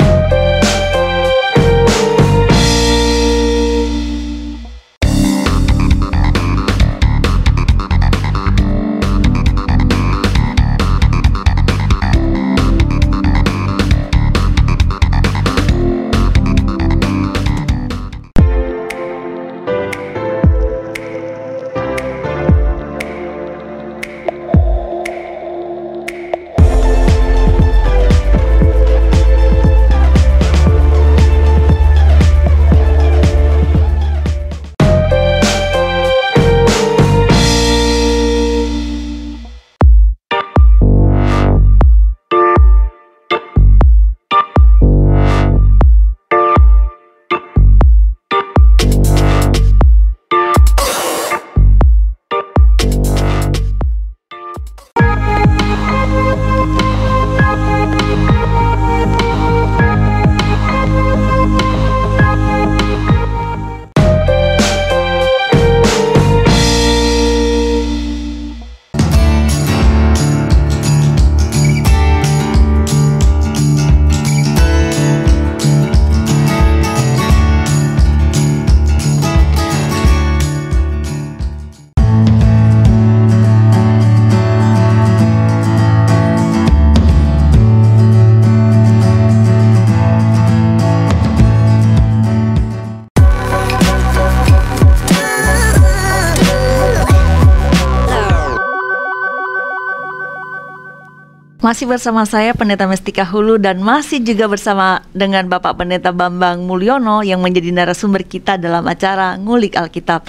Masih bersama saya Pendeta Mestika Hulu dan masih juga bersama dengan Bapak Pendeta Bambang Mulyono yang menjadi narasumber kita dalam acara Ngulik Alkitab.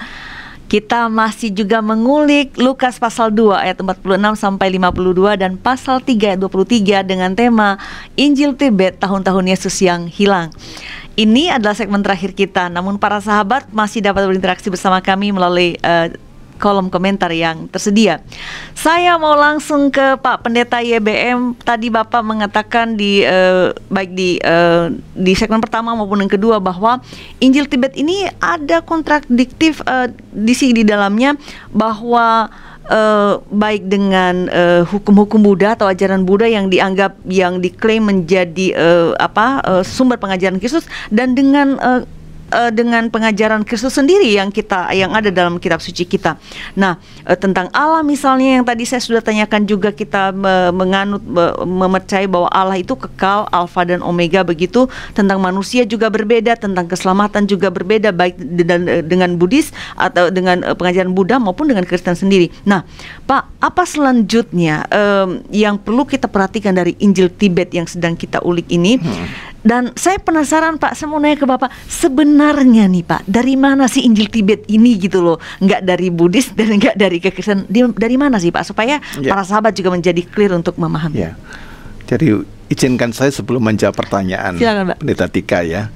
Kita masih juga mengulik Lukas pasal 2 ayat 46 sampai 52 dan pasal 3 ayat 23 dengan tema Injil Tibet tahun-tahun Yesus yang hilang. Ini adalah segmen terakhir kita, namun para sahabat masih dapat berinteraksi bersama kami melalui uh, kolom komentar yang tersedia. Saya mau langsung ke Pak Pendeta YBM. Tadi Bapak mengatakan di uh, baik di uh, di segmen pertama maupun yang kedua bahwa Injil Tibet ini ada kontradiktif uh, di sini di dalamnya bahwa uh, baik dengan hukum-hukum uh, Buddha atau ajaran Buddha yang dianggap yang diklaim menjadi uh, apa uh, sumber pengajaran Kristus dan dengan uh, uh, dengan pengajaran Kristus sendiri yang kita yang ada dalam kitab suci kita. Nah, uh, tentang Allah misalnya yang tadi saya sudah tanyakan juga kita me menganut me memercayai bahwa Allah itu kekal alfa dan omega begitu. Tentang manusia juga berbeda, tentang keselamatan juga berbeda baik dengan dengan Buddhis atau dengan uh, pengajaran Buddha maupun dengan Kristen sendiri. Nah, Pak, apa selanjutnya um, yang perlu kita perhatikan dari Injil Tibet yang sedang kita ulik ini? Hmm dan saya penasaran Pak, saya mau nanya ke Bapak, sebenarnya nih Pak, dari mana sih Injil Tibet ini gitu loh? Nggak dari Buddhis dan nggak dari kekristenan, dari mana sih Pak? Supaya ya. para sahabat juga menjadi clear untuk memahami. Ya. Jadi izinkan saya sebelum menjawab pertanyaan Silakan, Pak. Pendeta Tika ya.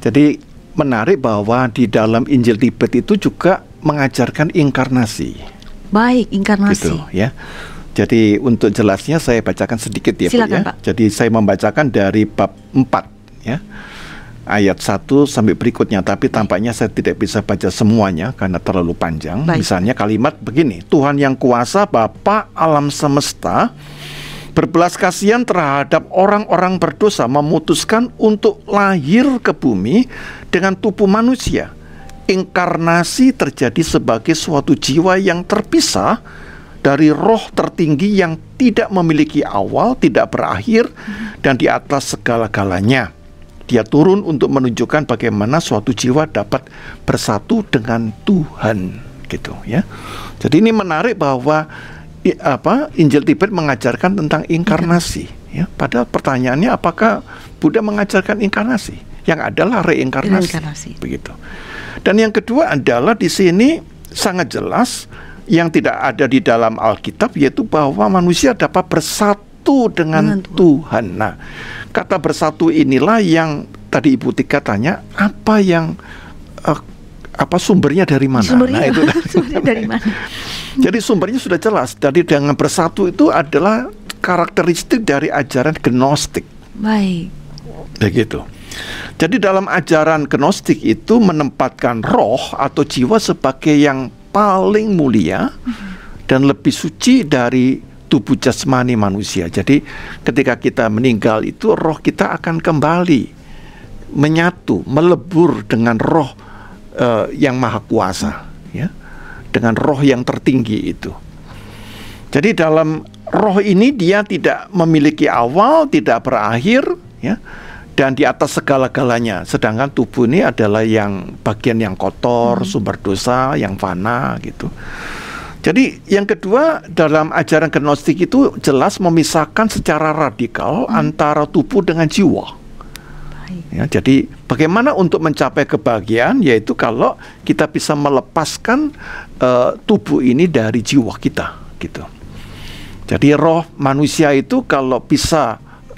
Jadi menarik bahwa di dalam Injil Tibet itu juga mengajarkan inkarnasi. Baik, inkarnasi. Gitu ya. Jadi untuk jelasnya saya bacakan sedikit ya Silakan, Pak ya. Pak. Jadi saya membacakan dari bab 4 ya. Ayat 1 sampai berikutnya tapi tampaknya saya tidak bisa baca semuanya karena terlalu panjang. Baik. Misalnya kalimat begini, Tuhan yang kuasa Bapa alam semesta berbelas kasihan terhadap orang-orang berdosa memutuskan untuk lahir ke bumi dengan tubuh manusia. Inkarnasi terjadi sebagai suatu jiwa yang terpisah dari roh tertinggi yang tidak memiliki awal, tidak berakhir, dan di atas segala-galanya. Dia turun untuk menunjukkan bagaimana suatu jiwa dapat bersatu dengan Tuhan, gitu ya. Jadi ini menarik bahwa i, apa Injil Tibet mengajarkan tentang inkarnasi, ya. Padahal pertanyaannya apakah Buddha mengajarkan inkarnasi? Yang adalah reinkarnasi, reinkarnasi. begitu. Dan yang kedua adalah di sini sangat jelas yang tidak ada di dalam Alkitab yaitu bahwa manusia dapat bersatu dengan, dengan Tuhan. Tuhan. Nah, kata bersatu inilah yang tadi Ibu Tika tanya apa yang uh, apa sumbernya dari mana? Sumbernya, nah, itu dari, sumbernya dari mana? Jadi sumbernya sudah jelas. Jadi dengan bersatu itu adalah karakteristik dari ajaran gnostik. Baik. Begitu. Jadi dalam ajaran gnostik itu menempatkan roh atau jiwa sebagai yang paling mulia dan lebih suci dari tubuh jasmani manusia. Jadi ketika kita meninggal itu roh kita akan kembali menyatu, melebur dengan roh uh, yang maha kuasa, ya, dengan roh yang tertinggi itu. Jadi dalam roh ini dia tidak memiliki awal, tidak berakhir, ya dan di atas segala-galanya. Sedangkan tubuh ini adalah yang bagian yang kotor, hmm. sumber dosa, yang fana gitu. Jadi yang kedua dalam ajaran gnostik itu jelas memisahkan secara radikal hmm. antara tubuh dengan jiwa. Ya, jadi bagaimana untuk mencapai kebahagiaan yaitu kalau kita bisa melepaskan uh, tubuh ini dari jiwa kita gitu. Jadi roh manusia itu kalau bisa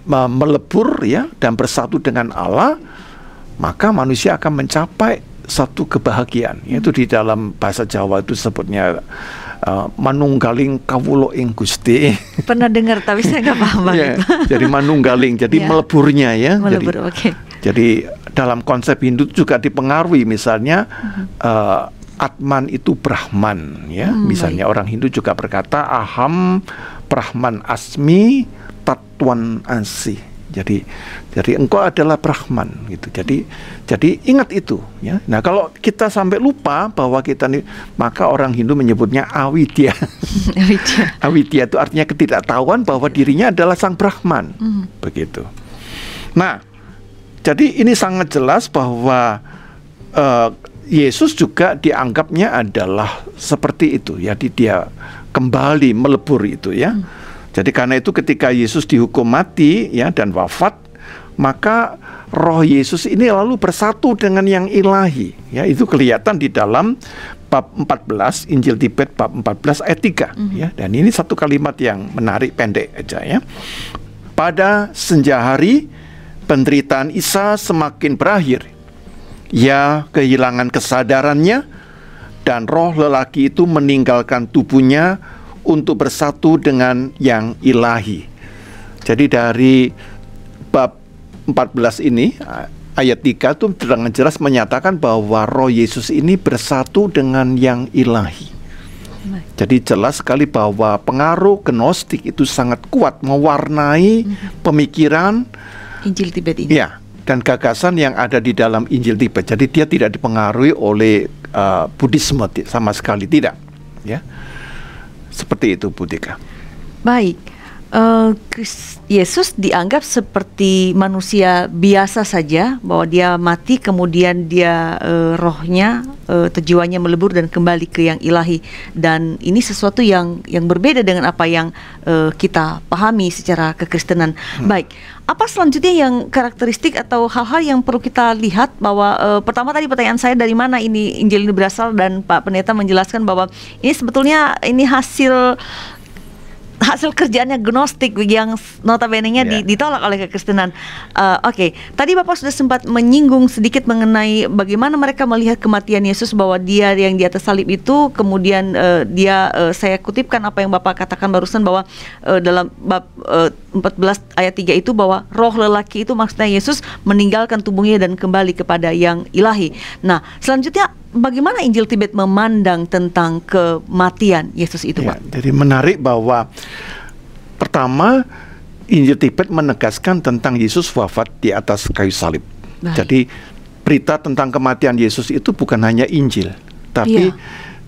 melebur ya dan bersatu dengan Allah, maka manusia akan mencapai satu kebahagiaan. Yaitu di dalam bahasa Jawa itu sebutnya uh, manunggaling kawulo ing Gusti. Pernah dengar tapi saya nggak paham ya, Jadi manunggaling, jadi yeah. meleburnya ya. Melebur, oke. Okay. Jadi dalam konsep Hindu juga dipengaruhi misalnya uh, Atman itu Brahman ya. Hmm, misalnya baik. orang Hindu juga berkata aham Brahman asmi tatuan asih. Jadi jadi engkau adalah Brahman gitu. Jadi jadi ingat itu ya. Nah, kalau kita sampai lupa bahwa kita nih maka orang Hindu menyebutnya awidya. awidya. awidya itu artinya ketidaktahuan bahwa dirinya adalah sang Brahman. Mm. Begitu. Nah, jadi ini sangat jelas bahwa uh, Yesus juga dianggapnya adalah seperti itu ya. Dia kembali melebur itu ya. Mm Jadi karena itu ketika Yesus dihukum mati ya dan wafat, maka roh Yesus ini lalu bersatu dengan yang ilahi. Ya, itu kelihatan di dalam bab 14 Injil Tibet bab 14 ayat 3 mm -hmm. ya. Dan ini satu kalimat yang menarik pendek aja ya. Pada senja hari penderitaan Isa semakin berakhir. Ia kehilangan kesadarannya dan roh lelaki itu meninggalkan tubuhnya untuk bersatu dengan yang ilahi. Jadi dari bab 14 ini ayat 3 itu dengan jelas menyatakan bahwa roh Yesus ini bersatu dengan yang ilahi. Jadi jelas sekali bahwa pengaruh gnostik itu sangat kuat mewarnai mhm. pemikiran Injil Tibet ini. Ya, dan gagasan yang ada di dalam Injil Tibet. Jadi dia tidak dipengaruhi oleh uh, Buddhisme sama sekali tidak, ya. Seperti itu, Budika. Baik uh, Yesus dianggap seperti manusia biasa saja bahwa dia mati kemudian dia uh, rohnya uh, jiwanya melebur dan kembali ke yang ilahi dan ini sesuatu yang yang berbeda dengan apa yang uh, kita pahami secara kekristenan. Hmm. Baik, apa selanjutnya yang karakteristik atau hal-hal yang perlu kita lihat bahwa uh, pertama tadi pertanyaan saya dari mana ini Injil ini berasal dan Pak Pendeta menjelaskan bahwa ini sebetulnya ini hasil hasil kerjaannya gnostik yang notabene-nya yeah. ditolak oleh kekristenan. Uh, Oke, okay. tadi Bapak sudah sempat menyinggung sedikit mengenai bagaimana mereka melihat kematian Yesus bahwa dia yang di atas salib itu kemudian uh, dia uh, saya kutipkan apa yang Bapak katakan barusan bahwa uh, dalam bab uh, 14 ayat 3 itu bahwa roh lelaki itu maksudnya Yesus meninggalkan tubuhnya dan kembali kepada yang ilahi. Nah, selanjutnya bagaimana Injil Tibet memandang tentang kematian Yesus itu, ya, Pak? Jadi menarik bahwa pertama Injil Tibet menegaskan tentang Yesus wafat di atas kayu salib. Baik. Jadi berita tentang kematian Yesus itu bukan hanya Injil, tapi ya.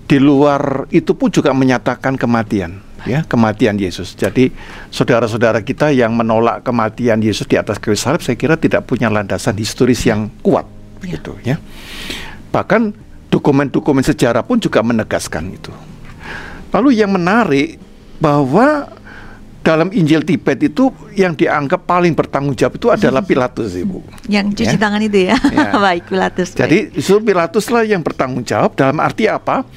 di luar itu pun juga menyatakan kematian ya kematian Yesus. Jadi saudara-saudara kita yang menolak kematian Yesus di atas kayu salib saya kira tidak punya landasan historis yang kuat ya. gitu ya. Bahkan dokumen-dokumen sejarah pun juga menegaskan itu. Lalu yang menarik bahwa dalam Injil Tibet itu yang dianggap paling bertanggung jawab itu adalah Pilatus, Ibu. Yang cuci ya? tangan itu ya. ya. baik, Pilatus. Jadi itu Pilatus lah yang bertanggung jawab dalam arti apa?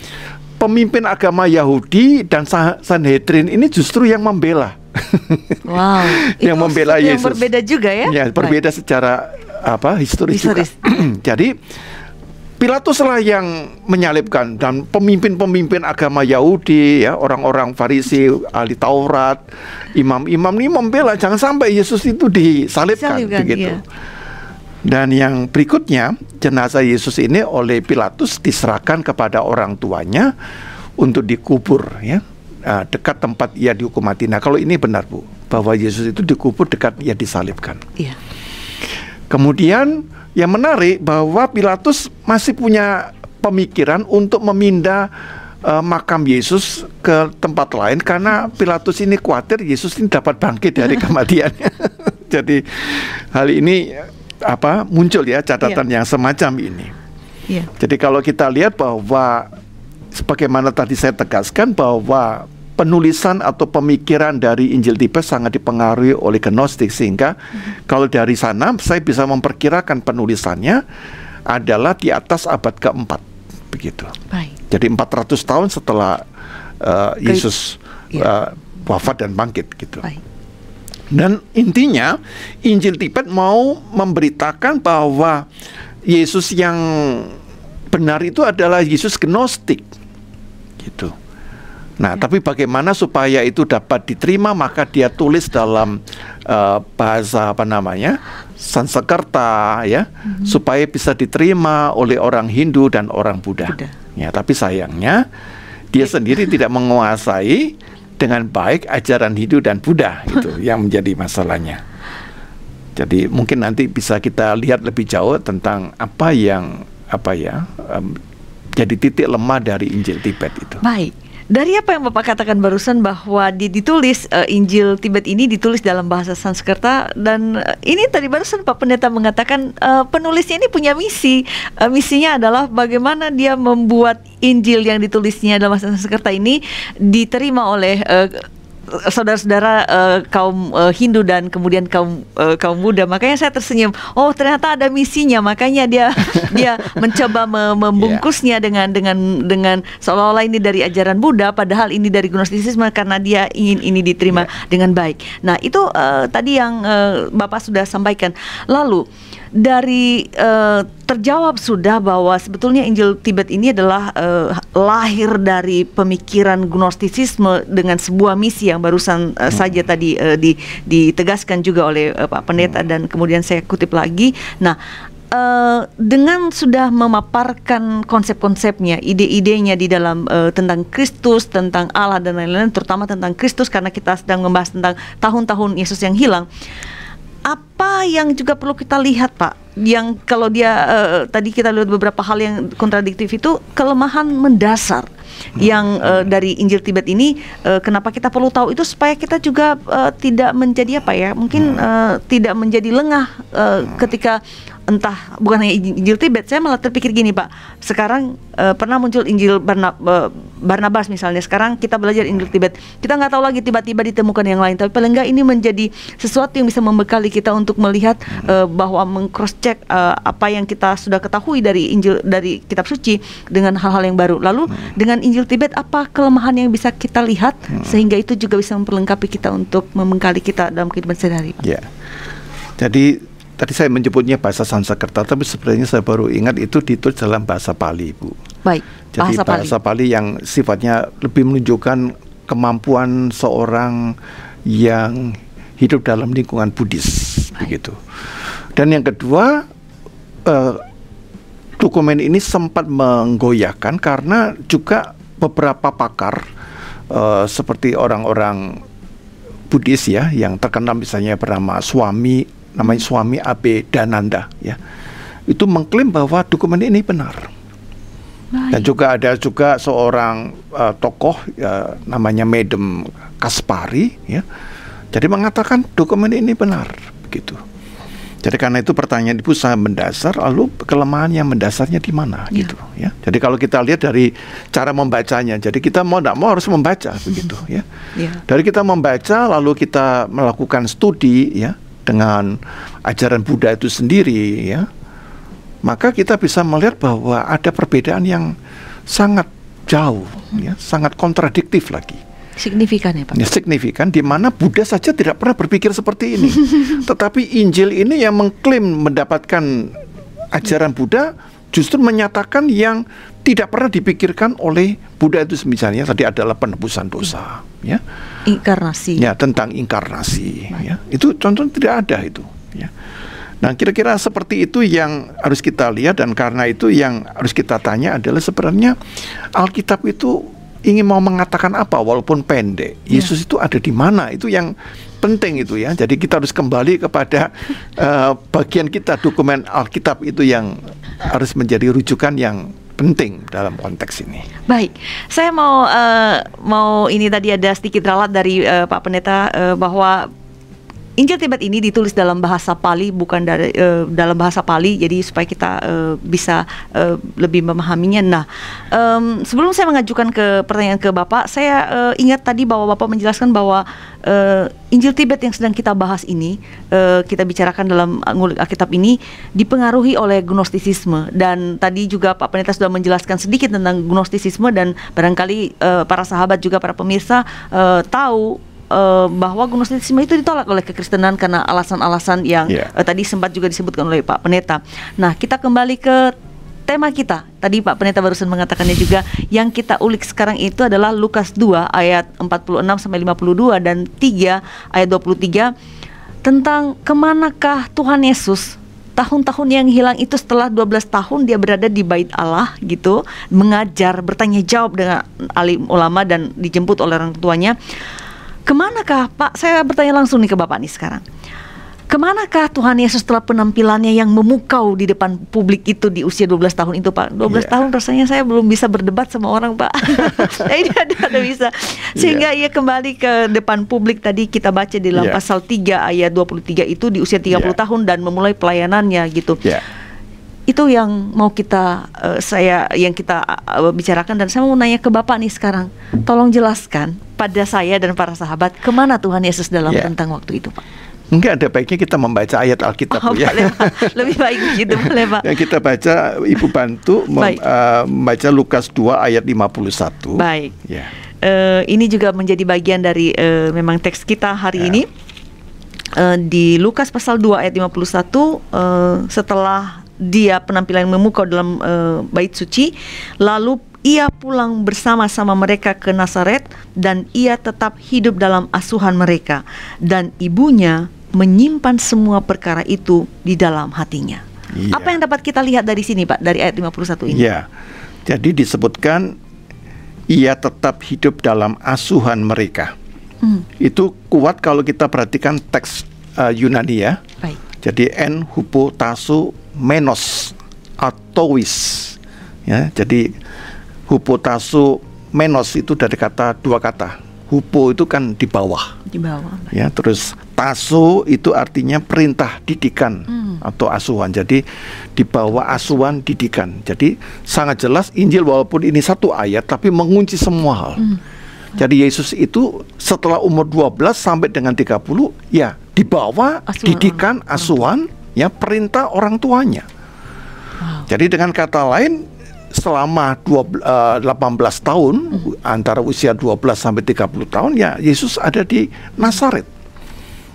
Pemimpin agama Yahudi dan Sanhedrin ini justru yang membela. Wow. yang itu membela Yesus. Yang berbeda juga ya. Ya, berbeda baik. secara apa? historis, historis. juga. Jadi Pilatus lah yang menyalibkan dan pemimpin-pemimpin agama Yahudi ya orang-orang Farisi ahli Taurat imam-imam ini membela jangan sampai Yesus itu disalibkan Salibkan, begitu. Iya. Dan yang berikutnya jenazah Yesus ini oleh Pilatus diserahkan kepada orang tuanya untuk dikubur ya dekat tempat ia dihukum mati. Nah kalau ini benar bu bahwa Yesus itu dikubur dekat ia disalibkan. Iya. Kemudian yang menarik bahwa Pilatus masih punya pemikiran untuk memindah uh, makam Yesus ke tempat lain karena Pilatus ini khawatir Yesus ini dapat bangkit dari kematiannya. Jadi hal ini apa muncul ya catatan yeah. yang semacam ini. Yeah. Jadi kalau kita lihat bahwa sebagaimana tadi saya tegaskan bahwa penulisan atau pemikiran dari Injil Tibet sangat dipengaruhi oleh Gnostik sehingga hmm. kalau dari sana saya bisa memperkirakan penulisannya adalah di atas abad keempat begitu. Baik. Jadi 400 tahun setelah uh, Yesus uh, wafat dan bangkit gitu. Baik. Dan intinya Injil Tibet mau memberitakan bahwa Yesus yang benar itu adalah Yesus Gnostik gitu. Nah, ya. tapi bagaimana supaya itu dapat diterima maka dia tulis dalam uh, bahasa apa namanya? Sanskerta ya, hmm. supaya bisa diterima oleh orang Hindu dan orang Buddha. Buddha. Ya, tapi sayangnya dia sendiri tidak menguasai dengan baik ajaran Hindu dan Buddha itu yang menjadi masalahnya. Jadi mungkin nanti bisa kita lihat lebih jauh tentang apa yang apa ya um, jadi titik lemah dari Injil Tibet itu. Baik. Dari apa yang Bapak katakan barusan bahwa di, ditulis uh, Injil Tibet ini ditulis dalam bahasa Sanskerta dan uh, ini tadi barusan Pak Pendeta mengatakan uh, penulisnya ini punya misi. Uh, misinya adalah bagaimana dia membuat Injil yang ditulisnya dalam bahasa Sanskerta ini diterima oleh uh, saudara-saudara uh, kaum uh, Hindu dan kemudian kaum uh, kaum Buddha. Makanya saya tersenyum. Oh, ternyata ada misinya. Makanya dia dia mencoba me membungkusnya yeah. dengan dengan dengan seolah-olah ini dari ajaran Buddha padahal ini dari Gnostisisme karena dia ingin ini diterima yeah. dengan baik. Nah, itu uh, tadi yang uh, Bapak sudah sampaikan. Lalu dari uh, terjawab sudah bahwa sebetulnya Injil Tibet ini adalah uh, lahir dari pemikiran gnostisisme dengan sebuah misi yang barusan uh, hmm. saja tadi uh, di, ditegaskan juga oleh uh, Pak Pendeta hmm. dan kemudian saya kutip lagi. Nah, Uh, dengan sudah memaparkan konsep-konsepnya, ide-idenya di dalam uh, tentang Kristus, tentang Allah dan lain-lain, terutama tentang Kristus karena kita sedang membahas tentang tahun-tahun Yesus yang hilang apa yang juga perlu kita lihat Pak yang kalau dia uh, tadi kita lihat beberapa hal yang kontradiktif itu kelemahan mendasar hmm. yang uh, dari Injil Tibet ini uh, kenapa kita perlu tahu itu supaya kita juga uh, tidak menjadi apa ya mungkin uh, tidak menjadi lengah uh, ketika entah bukan hanya Injil Tibet, saya malah terpikir gini Pak. Sekarang uh, pernah muncul Injil Barna, uh, Barnabas misalnya. Sekarang kita belajar Injil Tibet. Kita nggak tahu lagi tiba-tiba ditemukan yang lain. Tapi paling nggak ini menjadi sesuatu yang bisa membekali kita untuk melihat uh, bahwa mengcross check uh, apa yang kita sudah ketahui dari Injil dari Kitab Suci dengan hal-hal yang baru. Lalu hmm. dengan Injil Tibet apa kelemahan yang bisa kita lihat hmm. sehingga itu juga bisa memperlengkapi kita untuk membekali kita dalam kehidupan sehari-hari. Ya. Jadi tadi saya menyebutnya bahasa Sanskerta, tapi sebenarnya saya baru ingat itu ditulis dalam bahasa Pali, Bu. Baik. Jadi bahasa, bahasa Pali. Pali yang sifatnya lebih menunjukkan kemampuan seorang yang hidup dalam lingkungan Buddhis, Baik. begitu. Dan yang kedua, uh, dokumen ini sempat menggoyahkan karena juga beberapa pakar uh, seperti orang-orang Buddhis ya yang terkenal misalnya bernama Swami namanya suami AB Dananda ya itu mengklaim bahwa dokumen ini benar Baik. dan juga ada juga seorang uh, tokoh uh, namanya Medem Kaspari ya jadi mengatakan dokumen ini benar begitu jadi karena itu pertanyaan ibu sangat mendasar, lalu kelemahan yang mendasarnya di mana ya. gitu ya. Jadi kalau kita lihat dari cara membacanya, jadi kita mau tidak mau harus membaca begitu ya. ya. Dari kita membaca lalu kita melakukan studi ya, dengan ajaran Buddha itu sendiri ya maka kita bisa melihat bahwa ada perbedaan yang sangat jauh ya sangat kontradiktif lagi. Signifikan ya Pak? Ya, signifikan di mana Buddha saja tidak pernah berpikir seperti ini. Tetapi Injil ini yang mengklaim mendapatkan ajaran Buddha justru menyatakan yang tidak pernah dipikirkan oleh Buddha itu misalnya tadi adalah penebusan dosa ya. Inkarnasi. Ya tentang inkarnasi Baik. ya. Itu contoh tidak ada itu ya. Nah kira-kira seperti itu yang harus kita lihat dan karena itu yang harus kita tanya adalah sebenarnya Alkitab itu ingin mau mengatakan apa walaupun pendek ya. Yesus itu ada di mana itu yang penting itu ya jadi kita harus kembali kepada uh, bagian kita dokumen Alkitab itu yang harus menjadi rujukan yang penting dalam konteks ini. Baik, saya mau uh, mau ini tadi ada sedikit ralat dari uh, Pak Pendeta uh, bahwa Injil Tibet ini ditulis dalam bahasa Pali bukan dari uh, dalam bahasa Pali jadi supaya kita uh, bisa uh, lebih memahaminya. Nah, um, sebelum saya mengajukan ke pertanyaan ke Bapak, saya uh, ingat tadi bahwa Bapak menjelaskan bahwa uh, Injil Tibet yang sedang kita bahas ini, uh, kita bicarakan dalam ngulik Alkitab ini dipengaruhi oleh Gnostisisme dan tadi juga Pak Pendeta sudah menjelaskan sedikit tentang Gnostisisme dan barangkali uh, para sahabat juga para pemirsa uh, tahu uh, bahwa gnostisisme itu ditolak oleh kekristenan karena alasan-alasan yang yeah. uh, tadi sempat juga disebutkan oleh Pak Pendeta. Nah, kita kembali ke tema kita. Tadi Pak Pendeta barusan mengatakannya juga yang kita ulik sekarang itu adalah Lukas 2 ayat 46 sampai 52 dan 3 ayat 23 tentang ke manakah Tuhan Yesus tahun-tahun yang hilang itu setelah 12 tahun dia berada di bait Allah gitu mengajar bertanya jawab dengan alim ulama dan dijemput oleh orang tuanya Ke manakah Pak? Saya bertanya langsung nih ke Bapak nih sekarang. Ke manakah Tuhan Yesus setelah penampilannya yang memukau di depan publik itu di usia 12 tahun itu Pak? 12 yeah. tahun rasanya saya belum bisa berdebat sama orang Pak. ini ada, ada bisa. Sehingga yeah. ia kembali ke depan publik tadi kita baca di dalam yeah. pasal 3 ayat 23 itu di usia 30 yeah. tahun dan memulai pelayanannya gitu. Yeah Itu yang mau kita uh, saya yang kita uh, bicarakan dan saya mau nanya ke Bapak nih sekarang. Tolong jelaskan pada saya dan para sahabat ke mana Tuhan Yesus dalam Ya. tentang waktu itu, Pak. Mungkin ada baiknya kita membaca ayat Alkitab Oh, ya. boleh. Lebih baik begitu, boleh, Pak. Yang kita baca Ibu bantu mem- eh, membaca Lukas 2 ayat 51. Baik. Ya. Eh, ini juga menjadi bagian dari eh, memang teks kita hari Ya. ini Eh, di Lukas pasal 2 ayat 51 eh, setelah dia penampilan memukau dalam eh, bait suci lalu ia pulang bersama-sama mereka ke Nazaret dan ia tetap hidup dalam asuhan mereka dan ibunya menyimpan semua perkara itu di dalam hatinya. Iya. Apa yang dapat kita lihat dari sini Pak dari ayat 51 ini? Ya. Jadi disebutkan ia tetap hidup dalam asuhan mereka. Hmm, Itu kuat kalau kita perhatikan teks eh, Yunani ya. baik. Jadi en hupotasu menos atois. Ya, jadi hupotasu menos itu dari kata dua kata. Hupo itu kan di bawah. Di bawah. ya terus taso itu artinya perintah didikan Hmm. atau asuhan jadi di bawah asuhan didikan jadi sangat jelas Injil walaupun ini satu ayat tapi mengunci semua hal Hmm. jadi Yesus itu setelah umur 12 sampai dengan 30 ya di bawah Asuhan didikan asuhan ya perintah orang tuanya Wow. jadi dengan kata lain selama 12, eh, 18 tahun antara usia 12 sampai 30 tahun ya Yesus ada di Nazaret.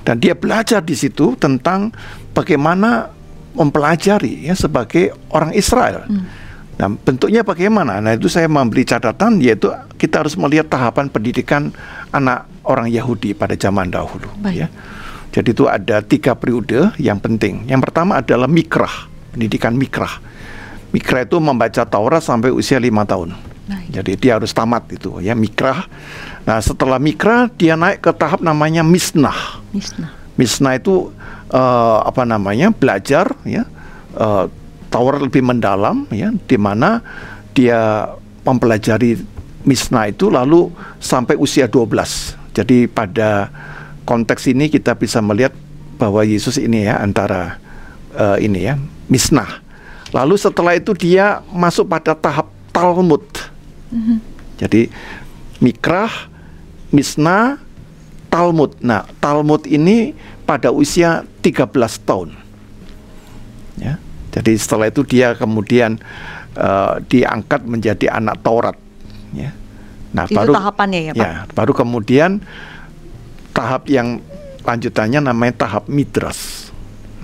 Dan dia belajar di situ tentang bagaimana mempelajari ya sebagai orang Israel. Nah, bentuknya bagaimana? Nah, itu saya memberi catatan yaitu kita harus melihat tahapan pendidikan anak orang Yahudi pada zaman dahulu Baik. ya. Jadi itu ada tiga periode yang penting. Yang pertama adalah mikrah, pendidikan mikrah. Mikrah itu membaca Taurat sampai usia lima tahun. Baik. Jadi dia harus tamat itu ya mikrah. Nah setelah mikrah dia naik ke tahap namanya misnah. Misnah. Misnah itu eh, apa namanya belajar ya eh, Taurat lebih mendalam ya di mana dia mempelajari Misnah itu lalu sampai usia 12. Jadi pada konteks ini kita bisa melihat bahwa Yesus ini ya antara eh, ini ya Misnah. Lalu setelah itu dia masuk pada tahap Talmud. Jadi Mikrah, Misnah, Talmud. Nah, Talmud ini pada usia 13 tahun. Ya. Jadi setelah itu dia kemudian eh, diangkat menjadi anak Taurat, ya. Nah, Itu tahapannya ya, Pak? Ya, baru kemudian tahap yang lanjutannya namanya tahap midras.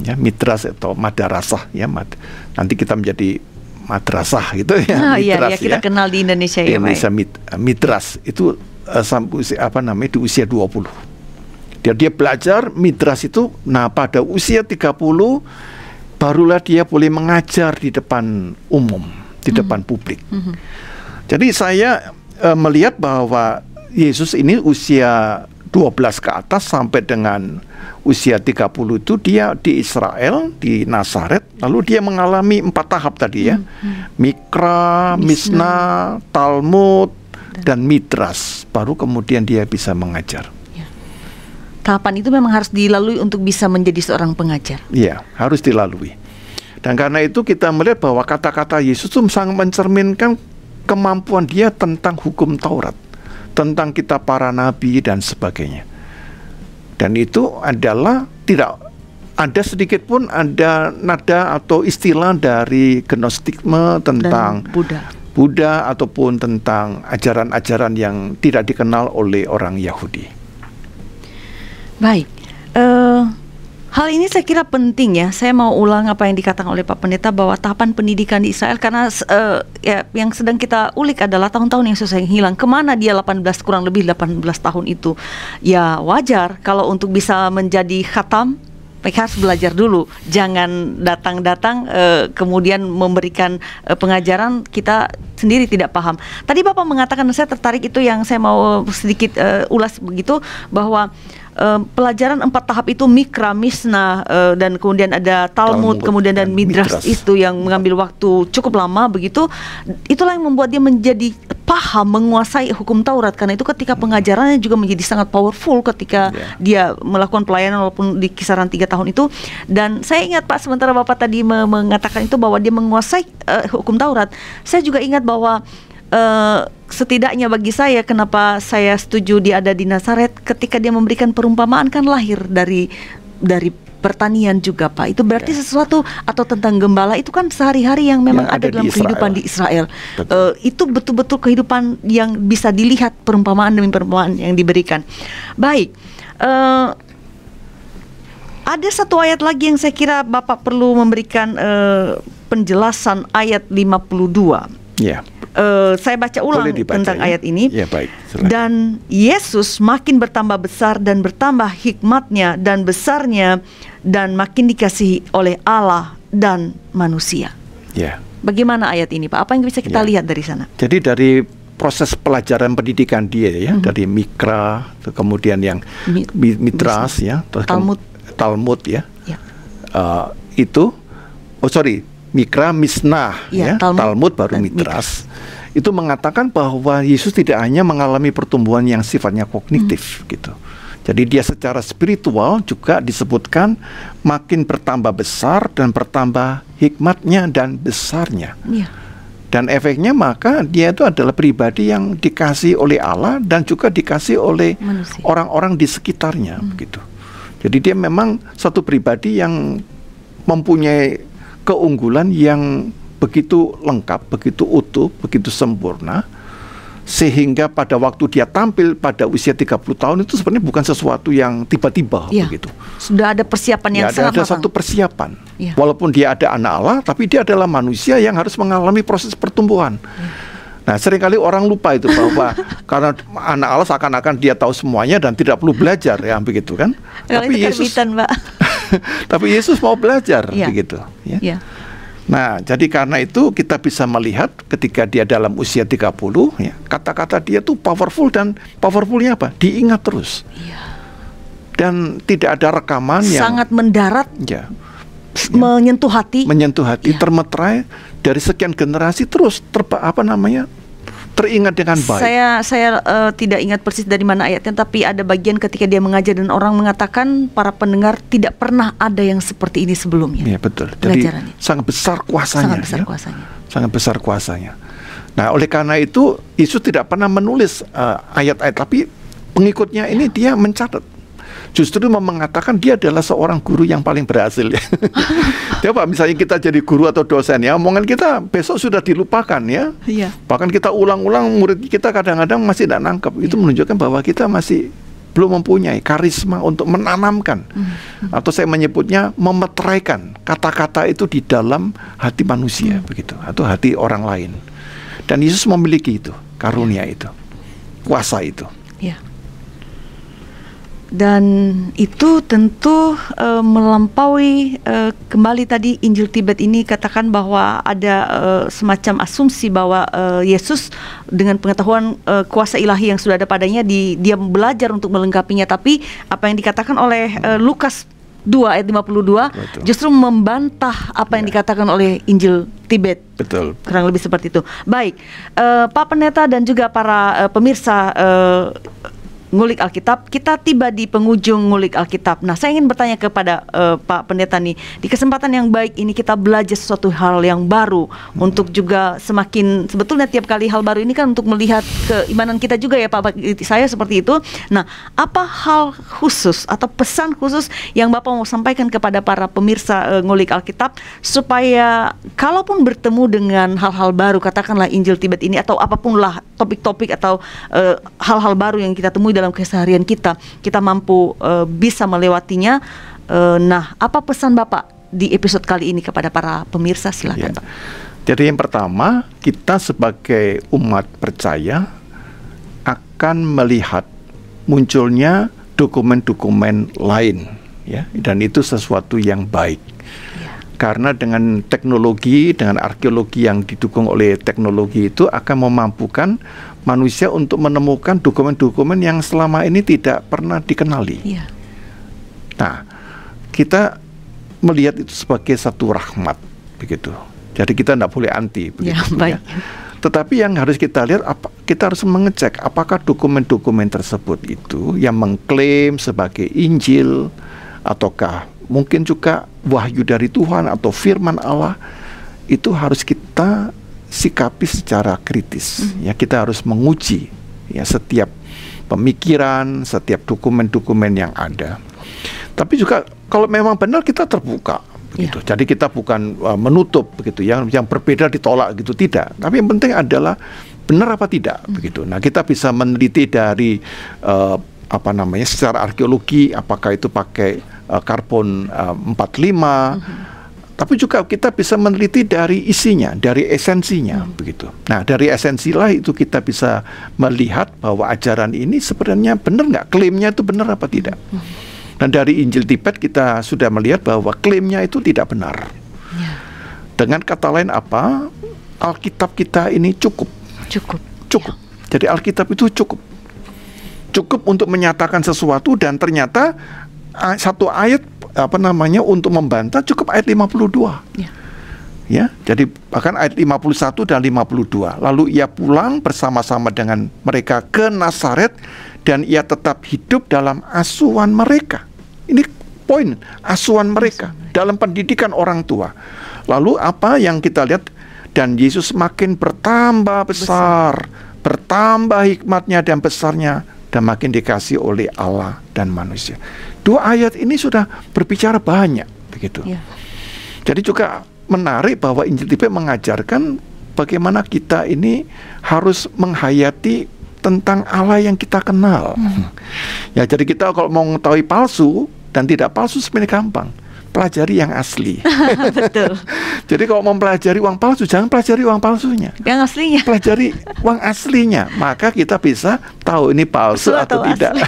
Ya, midras atau madarasah ya, mad- nanti kita menjadi madrasah gitu ya. Iya, midras iya, kita ya. kenal di Indonesia ya, Indonesia mid- midras itu eh, sampai usia, apa namanya di usia 20. Dia dia belajar midras itu nah pada usia 30 barulah dia boleh mengajar di depan umum, di depan publik. Jadi saya eh, melihat bahwa Yesus ini usia 12 ke atas sampai dengan usia 30 itu dia di Israel di Nazaret lalu dia mengalami empat tahap tadi ya. Mikra, Misna, Talmud dan Midras baru kemudian dia bisa mengajar. Tahapan itu memang harus dilalui untuk bisa menjadi seorang pengajar. Iya, harus dilalui. Dan karena itu kita melihat bahwa kata-kata Yesus itu sangat mencerminkan kemampuan dia tentang hukum Taurat, tentang kitab para nabi dan sebagainya. Dan itu adalah tidak ada sedikit pun ada nada atau istilah dari gnostikme tentang Dan Buddha. Buddha ataupun tentang ajaran-ajaran yang tidak dikenal oleh orang Yahudi. Baik. Eh, hal ini saya kira penting ya. Saya mau ulang apa yang dikatakan oleh Pak Pendeta bahwa tahapan pendidikan di Israel karena eh, ya yang sedang kita ulik adalah tahun-tahun yang susah yang hilang. Ke mana dia 18 kurang lebih 18 tahun itu? Ya wajar kalau untuk bisa menjadi khatam mereka harus belajar dulu, jangan datang-datang eh, kemudian memberikan eh, pengajaran kita sendiri tidak paham. Tadi bapak mengatakan, saya tertarik itu yang saya mau sedikit eh, ulas begitu bahwa uh, pelajaran empat tahap itu mikra, misna uh, dan kemudian ada Talmud, Talmud kemudian dan midras Midras. itu yang mengambil waktu cukup lama begitu. Itulah yang membuat dia menjadi paham menguasai hukum Taurat karena itu ketika pengajarannya juga menjadi sangat powerful ketika Ya. dia melakukan pelayanan walaupun di kisaran tiga tahun itu dan saya ingat Pak sementara Bapak tadi me- mengatakan itu bahwa dia menguasai eh, hukum Taurat saya juga ingat bahwa eh, setidaknya bagi saya kenapa saya setuju dia ada di Nazaret ketika dia memberikan perumpamaan kan lahir dari dari pertanian juga Pak itu berarti sesuatu atau tentang gembala itu kan sehari-hari yang memang Yang ada, ada di dalam kehidupan Israel. di Israel Betul. Eh, itu betul-betul kehidupan yang bisa dilihat perumpamaan demi perumpamaan yang diberikan. Baik, eh, ada satu ayat lagi yang saya kira Bapak perlu memberikan eh, penjelasan ayat 52. Ya. Eh, saya baca ulang tentang ya? ayat ini. Ya, baik. Dan Yesus makin bertambah besar dan bertambah hikmatnya dan besarnya dan makin dikasihi oleh Allah dan manusia. Ya. Bagaimana ayat ini, Pak? Apa yang bisa kita Ya. lihat dari sana? Jadi dari proses pelajaran pendidikan dia ya dari mikra ke- kemudian yang. Mi- mi- mitras ya terus kem- Talmud. Talmud ya Ya. Eh, itu oh sorry mikra misnah Ya, ya, Talmud Talmud, baru mitras. Itu mengatakan bahwa Yesus tidak hanya mengalami pertumbuhan yang sifatnya kognitif gitu. Jadi dia secara spiritual juga disebutkan makin bertambah besar dan bertambah hikmatnya dan besarnya. Iya. dan efeknya maka dia itu adalah pribadi yang dikasih oleh Allah dan juga dikasih oleh orang-orang di sekitarnya begitu. Jadi dia memang satu pribadi yang mempunyai keunggulan yang begitu lengkap, begitu utuh, begitu sempurna sehingga pada waktu dia tampil pada usia 30 tahun itu sebenarnya bukan sesuatu yang tiba-tiba Iya. begitu. Sudah ada persiapan yang Ya, ada, sangat ada satu persiapan. Iya. Walaupun dia ada anak Allah, tapi dia adalah manusia yang harus mengalami proses pertumbuhan. Iya. Nah, sering kali orang lupa itu bahwa karena anak Allah seakan-akan dia tahu semuanya dan tidak perlu belajar ya begitu kan. Kalau tapi itu Yesus Pak. tapi Yesus mau belajar Iya. begitu ya. Iya. Nah, jadi karena itu kita bisa melihat ketika dia dalam usia 30 ya, kata-kata dia tuh powerful dan powerfulnya apa? Diingat terus. Dan tidak ada rekaman yang Iya. Sangat mendarat, ya menyentuh hati. menyentuh hati Iya. termeterai dari sekian generasi terus terpa apa namanya teringat dengan baik. Saya saya eh, tidak ingat persis dari mana ayatnya, tapi ada bagian ketika dia mengajar dan orang mengatakan para pendengar tidak pernah ada yang seperti ini sebelumnya. Ya betul. Jadi sangat besar kuasanya. Sangat besar ya. kuasanya. Sangat besar kuasanya. Nah, oleh karena itu Yesus tidak pernah menulis eh, ayat-ayat, tapi pengikutnya ini dia mencatat. Justru mau mengatakan dia adalah seorang guru yang paling berhasil. ya. Dia Pak, misalnya kita jadi guru atau dosen ya, omongan kita besok sudah dilupakan ya. Iya. Bahkan kita ulang-ulang murid kita kadang-kadang masih tidak nangkep. Itu menunjukkan bahwa kita masih belum mempunyai karisma untuk menanamkan atau saya menyebutnya memeteraikan kata-kata itu di dalam hati manusia begitu atau hati orang lain. Dan Yesus memiliki itu, karunia itu. Kuasa itu. Ya. Dan itu tentu eh, melampaui eh, kembali tadi Injil Tibet ini katakan bahwa ada eh, semacam asumsi bahwa eh, Yesus dengan pengetahuan eh, kuasa ilahi yang sudah ada padanya di, dia belajar untuk melengkapinya tapi apa yang dikatakan oleh eh, Lukas 2 ayat 52 Betul. justru membantah apa yang Ya. dikatakan oleh Injil Tibet Betul. kurang lebih seperti itu. Baik, eh, Pak Pendeta dan juga para eh, pemirsa eh, ngulik Alkitab, kita tiba di penghujung ngulik Alkitab. Nah, saya ingin bertanya kepada eh, Pak Pendeta nih, di kesempatan yang baik ini kita belajar sesuatu hal yang baru untuk juga semakin sebetulnya tiap kali hal baru ini kan untuk melihat keimanan kita juga ya Pak. Saya seperti itu. Nah, apa hal khusus atau pesan khusus yang Bapak mau sampaikan kepada para pemirsa eh, ngulik Alkitab supaya kalaupun bertemu dengan hal-hal baru katakanlah Injil Tibet ini atau apa pun lah topik-topik atau eh, hal-hal baru yang kita temui dalam keseharian kita kita mampu eh, bisa melewatinya. Eh, nah apa pesan Bapak di episode kali ini kepada para pemirsa? Silakan Ya. Pak. Jadi yang pertama, kita sebagai umat percaya akan melihat munculnya dokumen-dokumen lain ya. Dan itu sesuatu yang baik. Karena dengan teknologi, dengan arkeologi yang didukung oleh teknologi itu akan memampukan manusia untuk menemukan dokumen-dokumen yang selama ini tidak pernah dikenali. Iya. Nah, kita melihat itu sebagai satu rahmat begitu. Jadi kita tidak boleh anti begitu. Ya, baik. Tetapi yang harus kita lihat, apa, kita harus mengecek apakah dokumen-dokumen tersebut itu yang mengklaim sebagai Injil ataukah mungkin juga wahyu dari Tuhan atau firman Allah itu harus kita sikapi secara kritis. Hmm. Ya kita harus menguji ya setiap pemikiran, setiap dokumen-dokumen yang ada. Tapi juga kalau memang benar kita terbuka begitu. Jadi kita bukan uh, menutup begitu yang yang berbeda ditolak gitu tidak. Tapi yang penting adalah benar apa tidak begitu. Nah, kita bisa meneliti dari uh, apa namanya secara arkeologi apakah itu pakai uh, karbon uh, 45 tapi juga kita bisa meneliti dari isinya, dari esensinya, begitu. Nah, dari esensilah itu kita bisa melihat bahwa ajaran ini sebenarnya benar nggak, klaimnya itu benar apa tidak. Dan dari Injil Tibet kita sudah melihat bahwa klaimnya itu tidak benar. Dengan kata lain apa? Alkitab kita ini cukup, Cukup. cukup. Jadi Alkitab itu cukup. Cukup untuk menyatakan sesuatu dan ternyata satu ayat apa namanya untuk membantah cukup ayat 52. Ya. Ya, jadi bahkan ayat 51 dan 52. Lalu ia pulang bersama-sama dengan mereka ke Nazaret dan ia tetap hidup dalam asuhan mereka. Ini poin asuhan mereka dalam pendidikan orang tua. Lalu apa yang kita lihat dan Yesus makin bertambah besar, bertambah hikmatnya dan besarnya dan makin dikasih oleh Allah dan manusia. Dua ayat ini sudah berbicara banyak begitu. Ya. Jadi juga menarik bahwa Injil Tibet mengajarkan bagaimana kita ini harus menghayati tentang Allah yang kita kenal. Ya, jadi kita kalau mau mengetahui palsu dan tidak palsu sebenarnya gampang. Pelajari yang asli. Betul. jadi kalau mau mempelajari uang palsu, jangan pelajari uang palsunya. Yang aslinya. Pelajari uang aslinya, maka kita bisa tahu ini palsu atau, atau tidak.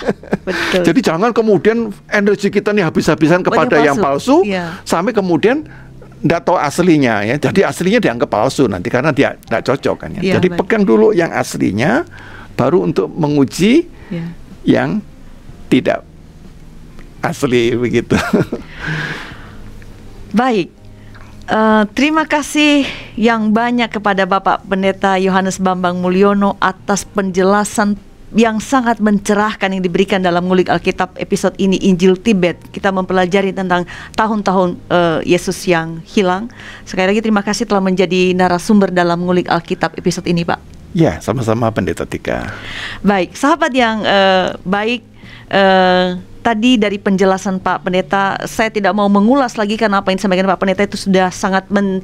Betul. Jadi jangan kemudian energi kita nih habis-habisan kepada Banyak yang palsu. palsu Iya. sampai kemudian tidak tahu aslinya ya. Jadi aslinya dianggap palsu nanti karena dia tidak cocok kan ya. Iya, Jadi baik. pegang dulu yang aslinya baru untuk menguji Ya. yang tidak asli begitu. Baik. Eh, terima kasih yang banyak kepada Bapak Pendeta Yohanes Bambang Mulyono atas penjelasan yang sangat mencerahkan yang diberikan dalam ngulik Alkitab episode ini Injil Tibet. Kita mempelajari tentang tahun-tahun eh, Yesus yang hilang. Sekali lagi terima kasih telah menjadi narasumber dalam ngulik Alkitab episode ini, Pak. ya, sama-sama pendeta Tika. Baik, sahabat yang eh, baik, eh, tadi dari penjelasan Pak Pendeta, saya tidak mau mengulas lagi karena apa yang disampaikan Pak Pendeta itu sudah sangat men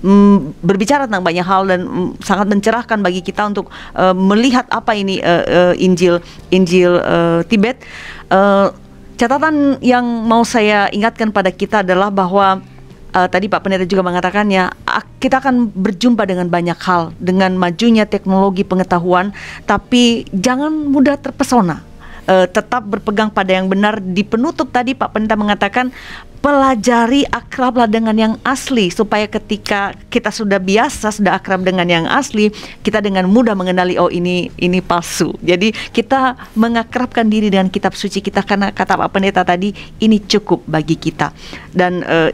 mm, berbicara tentang banyak hal dan mm, sangat mencerahkan bagi kita untuk eh, melihat apa ini eh, eh, Injil Injil eh, Tibet. Eh, catatan yang mau saya ingatkan pada kita adalah bahwa eh, tadi Pak Pendeta juga mengatakannya ak- kita akan berjumpa dengan banyak hal dengan majunya teknologi pengetahuan, tapi jangan mudah terpesona. Eh, tetap berpegang pada yang benar. Di penutup tadi Pak Pendeta mengatakan pelajari akrablah dengan yang asli supaya ketika kita sudah biasa sudah akrab dengan yang asli, kita dengan mudah mengenali oh ini ini palsu. Jadi kita mengakrabkan diri dengan kitab suci kita karena kata Pak Pendeta tadi ini cukup bagi kita. Dan eh,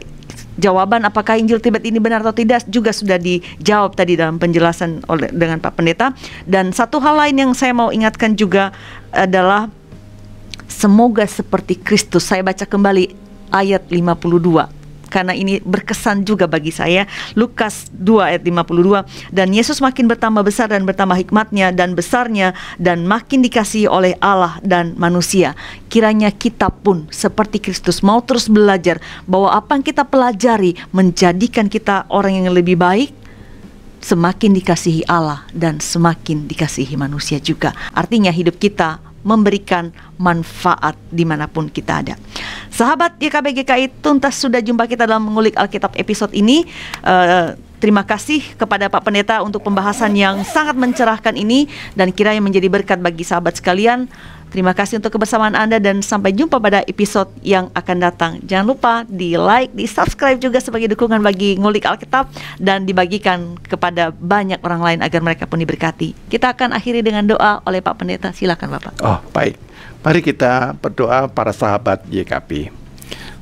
jawaban apakah Injil Tibet ini benar atau tidak juga sudah dijawab tadi dalam penjelasan oleh dengan Pak Pendeta. Dan satu hal lain yang saya mau ingatkan juga adalah semoga seperti Kristus. Saya baca kembali ayat 52 karena ini berkesan juga bagi saya. Lukas 2 ayat 52 dan Yesus makin bertambah besar dan bertambah hikmatnya dan besarnya dan makin dikasihi oleh Allah dan manusia. Kiranya kita pun seperti Kristus mau terus belajar bahwa apa yang kita pelajari menjadikan kita orang yang lebih baik semakin dikasihi Allah dan semakin dikasihi manusia juga. Artinya hidup kita memberikan manfaat di mana pun kita ada. Sahabat YKB GKI tuntas sudah jumpa kita dalam mengulik Alkitab episode ini. Eh, Terima kasih kepada Pak Pendeta untuk pembahasan yang sangat mencerahkan ini dan kiranya menjadi berkat bagi sahabat sekalian. Terima kasih untuk kebersamaan Anda dan sampai jumpa pada episode yang akan datang. Jangan lupa di like, di subscribe juga sebagai dukungan bagi ngulik Alkitab dan dibagikan kepada banyak orang lain agar mereka pun diberkati. Kita akan akhiri dengan doa oleh Pak Pendeta. Silakan Bapak. Oh, baik. Mari kita berdoa para sahabat YKP.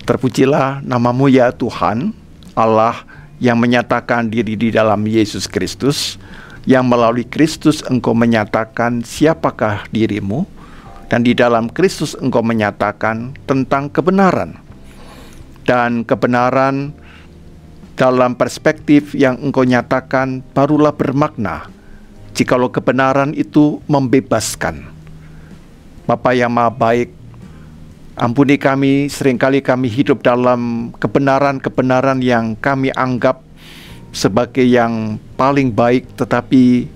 Terpujilah namamu ya Tuhan, Allah yang menyatakan diri di dalam Yesus Kristus, yang melalui Kristus engkau menyatakan siapakah dirimu, dan di dalam Kristus engkau menyatakan tentang kebenaran. Dan kebenaran dalam perspektif yang engkau nyatakan barulah bermakna jikalau kebenaran itu membebaskan. Bapa yang maha baik, ampuni kami sering kali kami hidup dalam kebenaran-kebenaran yang kami anggap sebagai yang paling baik tetapi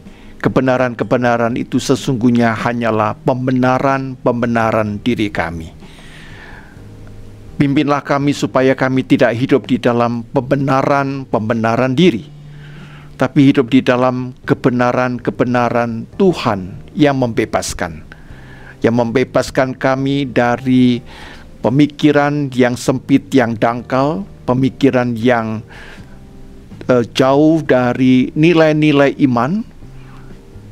kebenaran-kebenaran itu sesungguhnya hanyalah pembenaran-pembenaran diri kami. Pimpinlah kami supaya kami tidak hidup di dalam pembenaran-pembenaran diri, tapi hidup di dalam kebenaran-kebenaran Tuhan yang membebaskan, yang membebaskan kami dari pemikiran yang sempit, yang dangkal, pemikiran yang uh, jauh dari nilai-nilai iman,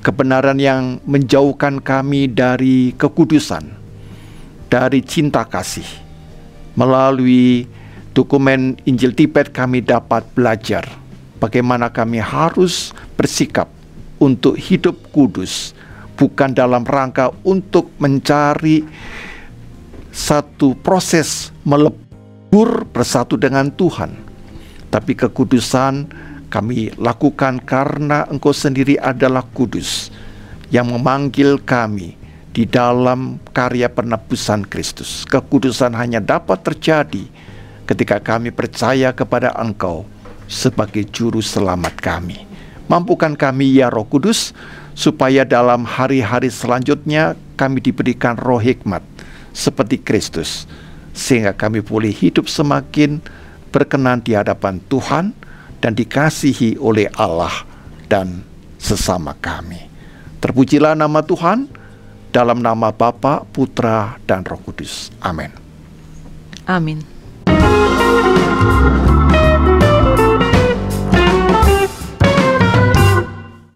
kebenaran yang menjauhkan kami dari kekudusan, dari cinta kasih. Melalui dokumen Injil Tibet kami dapat belajar bagaimana kami harus bersikap untuk hidup kudus, bukan dalam rangka untuk mencari satu proses melebur bersatu dengan Tuhan, tapi kekudusan kami lakukan karena Engkau sendiri adalah kudus yang memanggil kami di dalam karya penebusan Kristus. Kekudusan hanya dapat terjadi ketika kami percaya kepada Engkau sebagai juru selamat kami. Mampukan kami ya Roh Kudus supaya dalam hari-hari selanjutnya kami diberikan roh hikmat seperti Kristus sehingga kami boleh hidup semakin berkenan di hadapan Tuhan dan dikasihi oleh Allah dan sesama kami. Terpujilah nama Tuhan dalam nama Bapa, Putra, dan Roh Kudus. Amin. Amin.